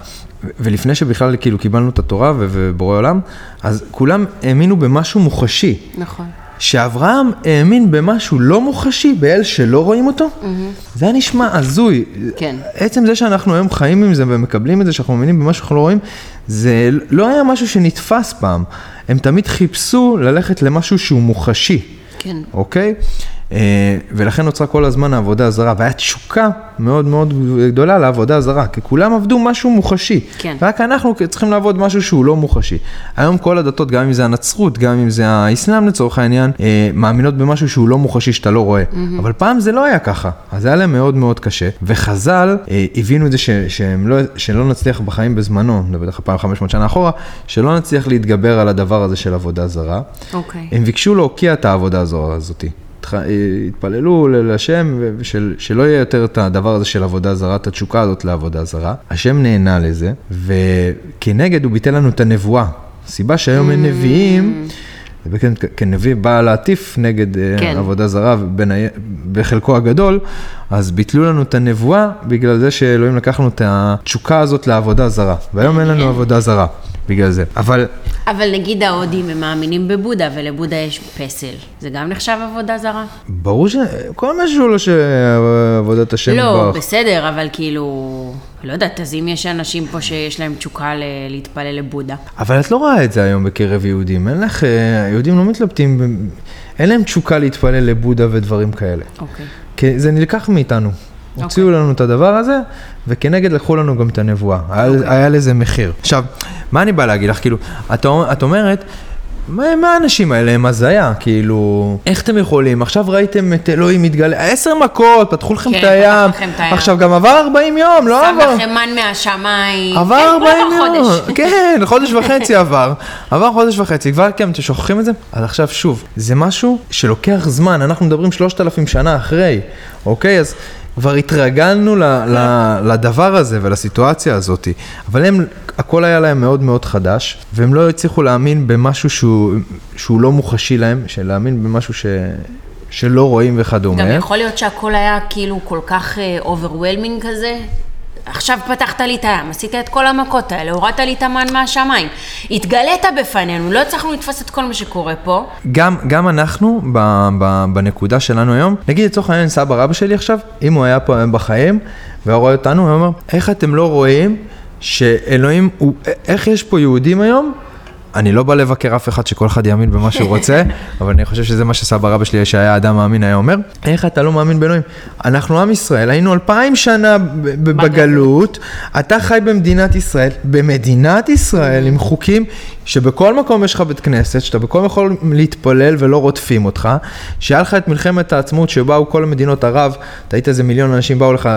ולפני שבכלל כאילו קיבלנו את התורה ובורא עולם, אז כולם האמינו במשהו מוחשי. נכון. שאברהם האמין במשהו לא מוחשי, באל שלא רואים אותו, זה היה נשמע הזוי. כן. עצם זה שאנחנו היום חיים עם זה ומקבלים את זה שאנחנו מאמינים במה שאנחנו לא רואים, זה לא היה משהו שנתפס פעם. הם תמיד חיפשו ללכת למשהו שהוא מוחשי, כן. אוקיי? אה, ולכן נוצרה כל הזמן העבודה הזרה, והיה תשוקה מאוד מאוד גדולה לעבודה הזרה, כי כולם עבדו משהו מוחשי. כן. רק אנחנו צריכים לעבוד משהו שהוא לא מוחשי. היום כל הדתות, גם אם זה הנצרות, גם אם זה האסלאם לצורך העניין, אה, מאמינות במשהו שהוא לא מוחשי, שאתה לא רואה. Mm-hmm. אבל פעם זה לא היה ככה, אז זה היה להם מאוד מאוד קשה. וחז"ל אה, הבינו את זה ש, שהם לא, שלא נצליח בחיים בזמנו, נדבר איתך פעם 500 שנה אחורה, שלא נצליח להתגבר על הדבר הזה של עבודה זרה. אוקיי. הם ביקשו להוקיע את העבודה הזו הזאת. התפללו ל- לשם, ושל- שלא יהיה יותר את הדבר הזה של עבודה זרה, את התשוקה הזאת לעבודה זרה. השם נהנה לזה, וכנגד הוא ביטל לנו את הנבואה. הסיבה שהיום אין נביאים, וכן, כנביא בא להטיף נגד אה, כן. עבודה זרה בין, בחלקו הגדול, אז ביטלו לנו את הנבואה בגלל זה שאלוהים לקח לנו את התשוקה הזאת לעבודה זרה. והיום אין לנו עבודה זרה בגלל זה. אבל אבל נגיד ההודים הם מאמינים בבודה, ולבודה יש פסל. זה גם נחשב עבודה זרה? ברור שכל מה שהוא לא שעבודת השם לא, יתברך. בסדר, אבל כאילו... לא יודעת, אז אם יש אנשים פה שיש להם תשוקה ל- להתפלל לבודה. אבל את לא רואה את זה היום בקרב יהודים. אין לך, אה, יהודים לא מתלבטים, אין להם תשוקה להתפלל לבודה ודברים כאלה. אוקיי. כי זה נלקח מאיתנו. הוציאו לנו את הדבר הזה, וכנגד לקחו לנו גם את הנבואה. היה, היה לזה מחיר. עכשיו, מה אני בא להגיד לך? כאילו, את, את אומרת, מה, מה האנשים האלה הם הזיה? כאילו, איך אתם יכולים? עכשיו ראיתם את אלוהים מתגלה, עשר מכות, פתחו לכם כן, את הים. את הים. עכשיו, גם עבר 40 יום, לא שם עבר. לכם מן מהשמיים. עבר כן, 40 כבר יום. כן, חודש וחצי עבר, עבר חודש וחצי, כבר כן, אתם שוכחים את זה? אז עכשיו שוב, זה משהו שלוקח זמן, אנחנו מדברים 3,000 שנה אחרי, אוקיי? אז כבר התרגלנו ל, ל, לדבר הזה ולסיטואציה הזאת, אבל הם, הכל היה להם מאוד מאוד חדש, והם לא הצליחו להאמין במשהו שהוא, שהוא לא מוחשי להם, להאמין במשהו ש, שלא רואים וכדומה. גם יכול להיות שהכל היה כאילו כל כך overwhelming כזה. עכשיו פתחת לי את הים, עשית את כל המכות האלה, הורדת לי את המן מהשמיים. התגלית בפנינו, לא הצלחנו לתפוס את כל מה שקורה פה. גם, גם אנחנו, ב, ב, בנקודה שלנו היום, נגיד לצורך העניין סבא רבא שלי עכשיו, אם הוא היה פה היום בחיים, והיה רואה אותנו, הוא אומר, איך אתם לא רואים שאלוהים, הוא, איך יש פה יהודים היום? אני לא בא לבקר אף אחד שכל אחד יאמין במה שהוא רוצה, אבל אני חושב שזה מה שסבא רבא שלי, שהיה אדם מאמין, היה אומר, איך אתה לא מאמין באלוהים? אנחנו עם ישראל, היינו אלפיים שנה בגלות, אתה חי במדינת ישראל, במדינת ישראל, עם חוקים שבכל מקום יש לך בית כנסת, שאתה בכל מקום יכול להתפלל ולא רודפים אותך, שהיה לך את מלחמת העצמאות שבאו כל מדינות ערב, אתה היית איזה מיליון אנשים באו לך,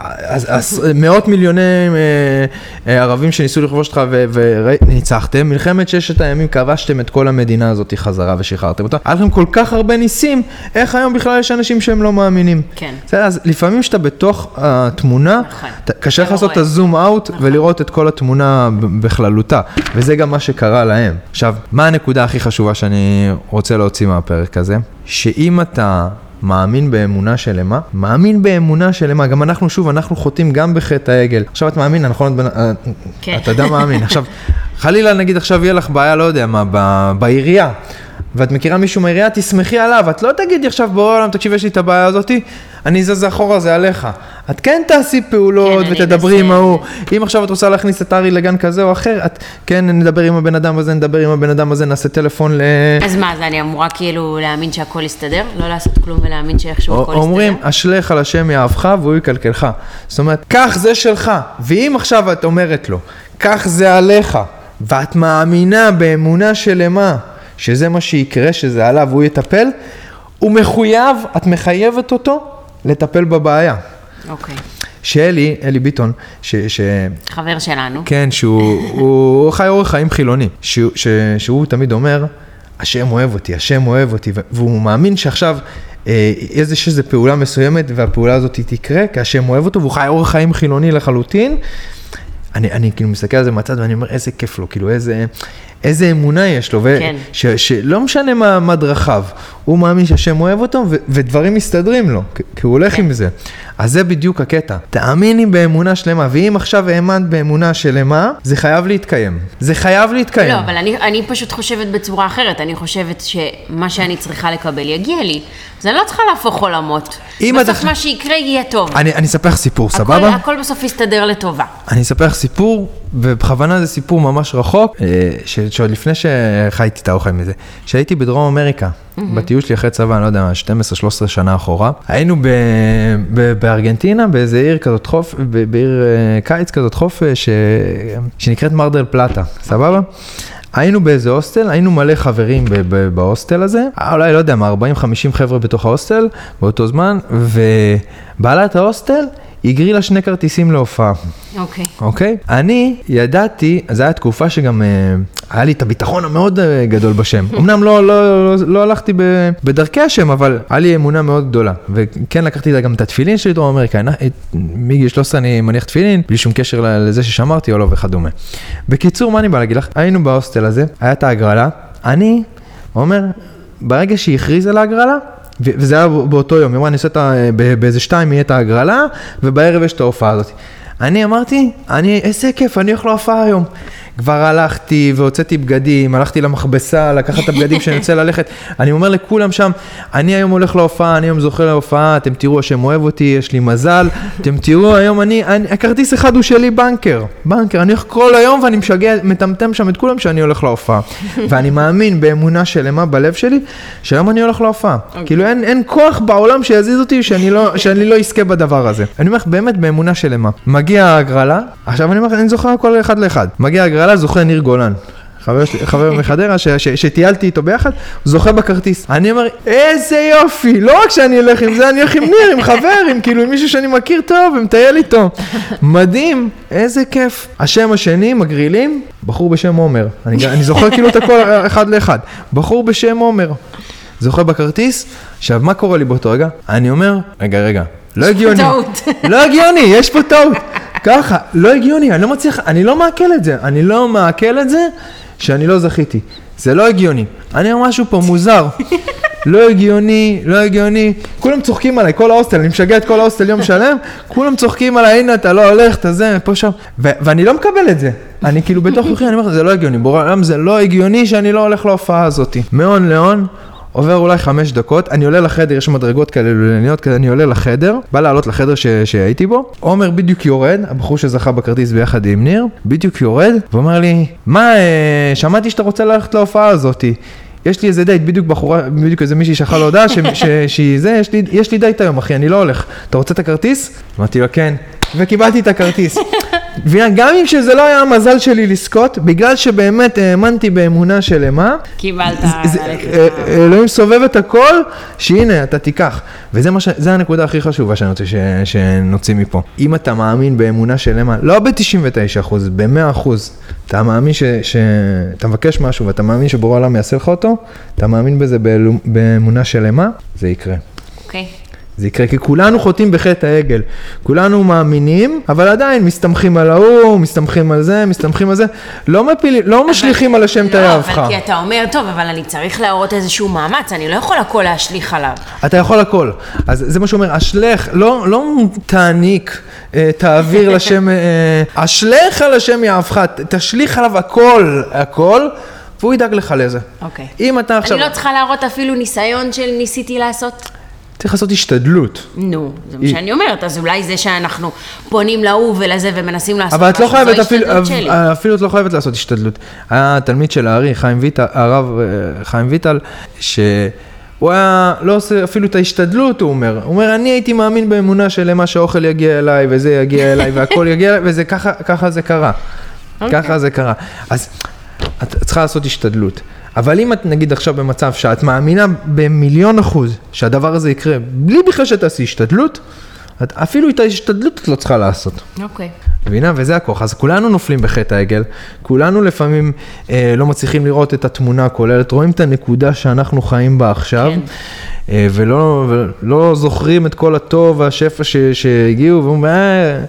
אז, אז מאות מיליוני אה, אה, ערבים שניסו לכבוש אותך וניצחתם, מלחמת ששת הימים כבשתם את כל המדינה הזאת חזרה ושחררתם אותה, היה לכם כל כך הרבה ניסים, איך היום בכלל יש אנשים שהם לא מאמינים? כן. בסדר, אז לפעמים כשאתה בתוך התמונה, נכון. קשה לך לא לעשות את. הזום אאוט ולראות את כל התמונה בכללותה, וזה גם מה שקרה להם. עכשיו, מה הנקודה הכי חשובה שאני רוצה להוציא מהפרק הזה? שאם אתה... מאמין באמונה שלמה, מאמין באמונה שלמה, גם אנחנו שוב, אנחנו חוטאים גם בחטא העגל. עכשיו את מאמין, נכון? את אה, כן. אתה אדם מאמין. עכשיו, חלילה נגיד עכשיו יהיה לך בעיה, לא יודע מה, ב- בעירייה, ואת מכירה מישהו מהעירייה, תסמכי עליו, את לא תגידי עכשיו בורא עולם, תקשיב, יש לי את הבעיה הזאתי, אני זז אחורה, זה עליך. את כן תעשי פעולות כן, ותדברי עם. ההוא. אם עכשיו את רוצה להכניס את ארי לגן כזה או אחר, את כן נדבר עם הבן אדם הזה, נדבר עם הבן אדם הזה, נעשה טלפון ל... אז מה, אז אני אמורה כאילו להאמין שהכל יסתדר? לא לעשות כלום ולהאמין שאיכשהו הכל יסתדר? אומרים, אשליך על השם יאהבך והוא יקלקלך. זאת אומרת, כך זה שלך. ואם עכשיו את אומרת לו, כך זה עליך, ואת מאמינה באמונה שלמה, שזה מה שיקרה, שזה עליו, הוא יטפל, הוא מחויב, את מחייבת אותו לטפל בבעיה. אוקיי. שאלי, אלי ביטון, ש... ש... חבר שלנו. כן, שהוא הוא חי אורח חיים חילוני, שהוא, ש, שהוא תמיד אומר, השם אוהב אותי, השם אוהב אותי, והוא מאמין שעכשיו אה, יש איזו פעולה מסוימת והפעולה הזאת תקרה, כי השם אוהב אותו, והוא חי אורח חיים חילוני לחלוטין. אני, אני כאילו מסתכל על זה מהצד ואני אומר, איזה כיף לו, כאילו איזה, איזה אמונה יש לו, כן. ש, שלא משנה מה, מה דרכיו, הוא מאמין שהשם אוהב אותו ו- ודברים מסתדרים לו, כי הוא הולך כן. עם זה. אז זה בדיוק הקטע. תאמיני באמונה שלמה, ואם עכשיו האמנת באמונה שלמה, זה חייב להתקיים. זה חייב להתקיים. לא, אבל אני, אני פשוט חושבת בצורה אחרת. אני חושבת שמה שאני צריכה לקבל יגיע לי. אז אני לא צריכה להפוך עולמות. אם את בסוף עכשיו- מה שיקרה יהיה טוב. אני, אני אספר לך סיפור, הכל, סבבה? הכל בסוף יסתדר לטובה. אני אספר לך סיפור, ובכוונה זה סיפור ממש רחוק, אה, שעוד לפני שחייתי את האוכל מזה, שהייתי בדרום אמריקה, בטיול שלי אחרי צבא, אני לא יודע, 12-13 שנה אחורה, היינו ב- ב- בארגנטינה, באיזה עיר כזאת חוף, ב- בעיר אה, קיץ כזאת חוף, אה, ש- שנקראת מרדל פלטה, סבבה? היינו באיזה הוסטל, היינו מלא חברים ב- ב- בהוסטל הזה, אה, אולי לא יודע מה, 40-50 חבר'ה בתוך ההוסטל באותו זמן, ובעלת ההוסטל הגרילה שני כרטיסים להופעה. אוקיי. אוקיי? אני ידעתי, זו הייתה תקופה שגם אה, היה לי את הביטחון המאוד אה, גדול בשם. אמנם לא, לא, לא, לא הלכתי ב, בדרכי השם, אבל היה לי אמונה מאוד גדולה. וכן לקחתי גם את התפילין שלי דרום אמריקה. אני- מגיל 13 אני מניח תפילין, בלי שום קשר לזה ששמרתי או לא וכדומה. בקיצור, מה אני בא להגיד לך? היינו בהוסטל הזה, היה את ההגרלה. אני אומר, ברגע שהיא הכריזה על ההגרלה, וזה היה באותו יום, אמרה, אני עושה את ה... באיזה שתיים יהיה את ההגרלה, ובערב יש את ההופעה הזאת. אני אמרתי, אני, איזה כיף, אני הולך להופעה היום. כבר הלכתי והוצאתי בגדים, הלכתי למכבסה, לקחת את הבגדים שאני רוצה ללכת. אני אומר לכולם שם, אני היום הולך להופעה, אני היום זוכה להופעה, אתם תראו השם אוהב אותי, יש לי מזל, אתם תראו היום אני, אני הכרטיס אחד הוא שלי בנקר, בנקר, אני הולך כל היום ואני משגע, מטמטם שם את כולם שאני הולך להופעה. ואני מאמין באמונה שלמה בלב שלי, שהיום אני הולך להופעה. כאילו אין, אין כוח בעולם שיזיז אותי שאני לא, שאני לא אזכה בדבר הזה. אני אומר לך באמת באמונה שלמה. מגיע ההגרלה, עכשיו אני אומר לך, אני זוכר הכל אחד לאחד. מגיע ההגרלה, זוכה ניר גולן. חבר, מחדרה שטיילתי איתו ביחד, זוכה בכרטיס. אני אומר, איזה יופי, לא רק שאני אלך עם זה, אני אלך עם ניר, עם חבר, עם כאילו עם מישהו שאני מכיר טוב, ומטייל איתו. מדהים, איזה כיף. השם השני, מגרילים, בחור בשם עומר. אני, אני זוכר כאילו את הכל אחד לאחד. בחור בשם עומר. זוכה בכרטיס, עכשיו מה קורה לי באותו רגע? אני אומר, רגע, רגע, לא הגיוני. טעות. לא הגיוני, יש פה טעות. ככה, לא הגיוני, אני לא מצליח, אני לא מעכל את זה, אני לא מעכל את זה שאני לא זכיתי. זה לא הגיוני. אני אומר משהו פה מוזר. לא הגיוני, לא הגיוני. כולם צוחקים עליי, כל ההוסטל, אני משגע את כל ההוסטל יום שלם, כולם צוחקים עליי, הנה אתה לא הולך, אתה זה, פה שם. ו- ואני לא מקבל את זה. אני כאילו בתוך תוכי, אני אומר, זה לא הגיוני. בעולם זה לא הגיוני שאני לא הולך להופעה הזאת. מהון להון. עובר אולי חמש דקות, אני עולה לחדר, יש מדרגות כאלה לולניות, כזה אני עולה לחדר, בא לעלות לחדר ש... שהייתי בו, עומר בדיוק יורד, הבחור שזכה בכרטיס ביחד עם ניר, בדיוק יורד, ואומר לי, מה, אה, שמעתי שאתה רוצה ללכת להופעה הזאתי. יש לי איזה דייט, בדיוק בחורה, בדיוק איזה מישהי שלחה לו הודעה שהיא זה, יש לי, יש לי דייט היום אחי, אני לא הולך. אתה רוצה את הכרטיס? אמרתי לו כן, וקיבלתי את הכרטיס. וגם אם שזה לא היה המזל שלי לזכות, בגלל שבאמת האמנתי באמונה שלמה, קיבלת ללכת. אה, אה, אלוהים סובב את הכל, שהנה, אתה תיקח. וזה מה ש... זה הנקודה הכי חשובה שאני רוצה. שנוציא מפה. אם אתה מאמין באמונה שלמה, לא ב-99%, ב-100%, אתה מאמין ש... ש... אתה מבקש משהו ואתה מאמין שבורא העולם יעשה לך אותו, אתה מאמין בזה. באמונה שלמה, זה יקרה. אוקיי. זה יקרה, כי כולנו חוטאים בחטא העגל. כולנו מאמינים, אבל עדיין מסתמכים על ההוא, מסתמכים על זה, מסתמכים על זה. לא, מפילים, לא משליכים על השם לא, היהבך. אבל כי אתה אומר, טוב, אבל אני צריך להראות איזשהו מאמץ, אני לא יכול הכל להשליך עליו. אתה יכול הכל. אז זה מה שאומר, אשלך, לא, לא תעניק, אה, תעביר לשם, אה, אשלך על השם יאהבך, תשליך עליו הכל, הכל, והוא ידאג לך לזה. אוקיי. אם אתה עכשיו, אני לא צריכה להראות אפילו ניסיון של ניסיתי לעשות? צריך לעשות השתדלות. נו, זה מה שאני אומרת, אז אולי זה שאנחנו פונים להוא ולזה ומנסים לעשות אבל את לא חייבת, אפילו. אפילו את לא חייבת לעשות השתדלות. היה תלמיד של הארי, חיים ויטל, הרב אה, חיים ויטל, שהוא היה לא עושה אפילו את ההשתדלות, הוא אומר. הוא אומר, אני הייתי מאמין באמונה שלמה שהאוכל יגיע אליי, וזה יגיע אליי, והכל יגיע אליי, וזה ככה, ככה זה קרה. אוקיי. ככה זה קרה. אז את צריכה לעשות השתדלות. אבל אם את נגיד עכשיו במצב שאת מאמינה במיליון אחוז שהדבר הזה יקרה, בלי בכלל שתעשי השתדלות, את, אפילו את ההשתדלות את לא צריכה לעשות. אוקיי. מבינה? וזה הכוח. אז כולנו נופלים בחטא העגל, כולנו לפעמים אה, לא מצליחים לראות את התמונה הכוללת, רואים את הנקודה שאנחנו חיים בה עכשיו, כן. אה, ולא, ולא זוכרים את כל הטוב והשפע ש, שהגיעו, ואומרים, אה,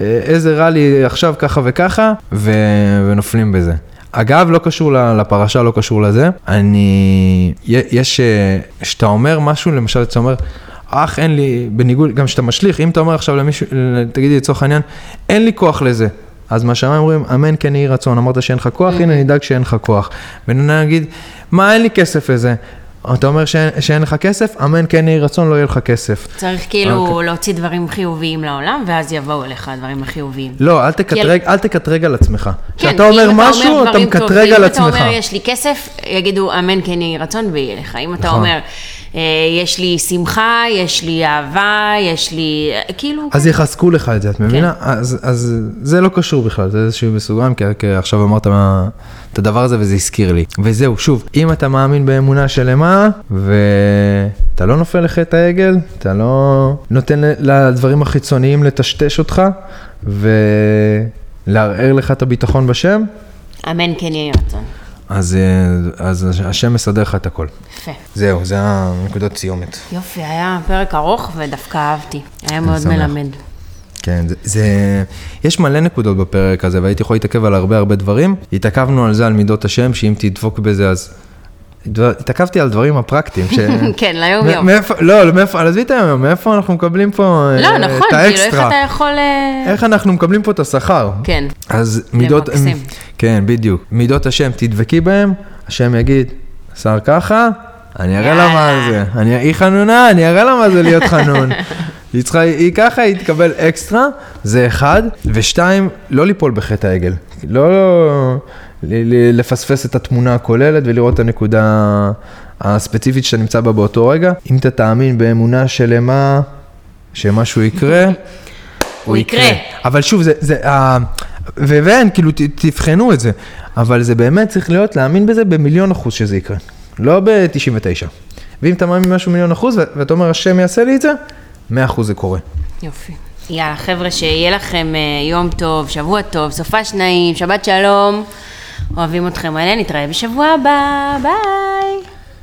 אה, איזה רע לי עכשיו ככה וככה, ו, ונופלים בזה. אגב, לא קשור לפרשה, לא קשור לזה. אני, יש, אה, כשאתה אומר משהו, למשל, אתה אומר, אך אין לי, בניגוד, גם כשאתה משליך, אם אתה אומר עכשיו למישהו, תגידי לצורך העניין, אין לי כוח לזה. אז מה שהמים אומרים, אמן כן יהי רצון, אמרת שאין לך כוח, הנה נדאג שאין לך כוח. ונגיד, מה אין לי כסף לזה? אתה אומר שאין, שאין לך כסף, אמן כן יהי רצון, לא יהיה לך כסף. צריך כאילו אוקיי. להוציא דברים חיוביים לעולם, ואז יבואו אליך הדברים החיוביים. לא, אל תקטרג, אל תקטרג על עצמך. כן, כשאתה אומר אם משהו, אתה דברים מקטרג על אם אתה עצמך. אומר יש לי כסף, יגידו אמן כן יהי רצון ויהיה לך. אם אתה נכון. אומר יש לי שמחה, יש לי אהבה, יש לי, כאילו, אז יחזקו לך את זה, את מבינה? כן. אז, אז זה לא קשור בכלל, זה איזשהו בסוגריים, כי, עכשיו אמרת מה, את הדבר הזה וזה הזכיר לי. וזהו, שוב, אם אתה מאמין באמונה שלמה, ואתה לא נופל לחטא העגל, אתה לא נותן לדברים החיצוניים לטשטש אותך, ולערער לך את הביטחון בשם, אמן כן יהי רצון. אז, אה, אז השם מסדר לך את הכל. יפה. זהו, זה הנקודות סיומת. יופי, היה פרק ארוך ודווקא אהבתי. היה מאוד שמח. מלמד. כן, זה, זה... יש מלא נקודות בפרק הזה, והייתי יכול להתעכב על הרבה הרבה דברים. התעכבנו על זה, על מידות השם, שאם תדפוק בזה אז התעכבתי על דברים הפרקטיים. ש- כן, ליום יום. מאיפה, לא, לא, מאיפה, עזבי את היום, מאיפה אנחנו מקבלים פה אה, לא, נכון, את כאילו, איך האקסטרה? אתה יכול... אה, איך אנחנו מקבלים פה את השכר? כן. אז מידות, למקסם. כן, בדיוק. מידות השם, תדבקי בהם, השם יגיד, שר ככה, אני אראה לה מה. זה. אני, היא חנונה, אני אראה לה מה זה להיות חנון. היא צריכה, היא ככה, היא תקבל אקסטרה, זה אחד. ושתיים, לא ליפול בחטא העגל. לא ל- ל- לפספס את התמונה הכוללת ולראות את הנקודה הספציפית שאתה נמצא בה באותו רגע. אם אתה תאמין באמונה שלמה שמשהו יקרה, הוא יקרה. אבל שוב, זה, זה, ה... ו- ואין, כאילו, תבחנו את זה. אבל זה באמת צריך להיות, להאמין בזה במיליון אחוז שזה יקרה. לא ב-99. ואם אתה מאמין במשהו מיליון אחוז, ואתה אומר, השם יעשה לי את זה, מאה אחוז זה קורה. יופי. יאללה, חבר'ה, שיהיה לכם אה, יום טוב, שבוע טוב, סופש נעים, שבת שלום. אוהבים אתכם מלא, נתראה בשבוע הבא, ביי.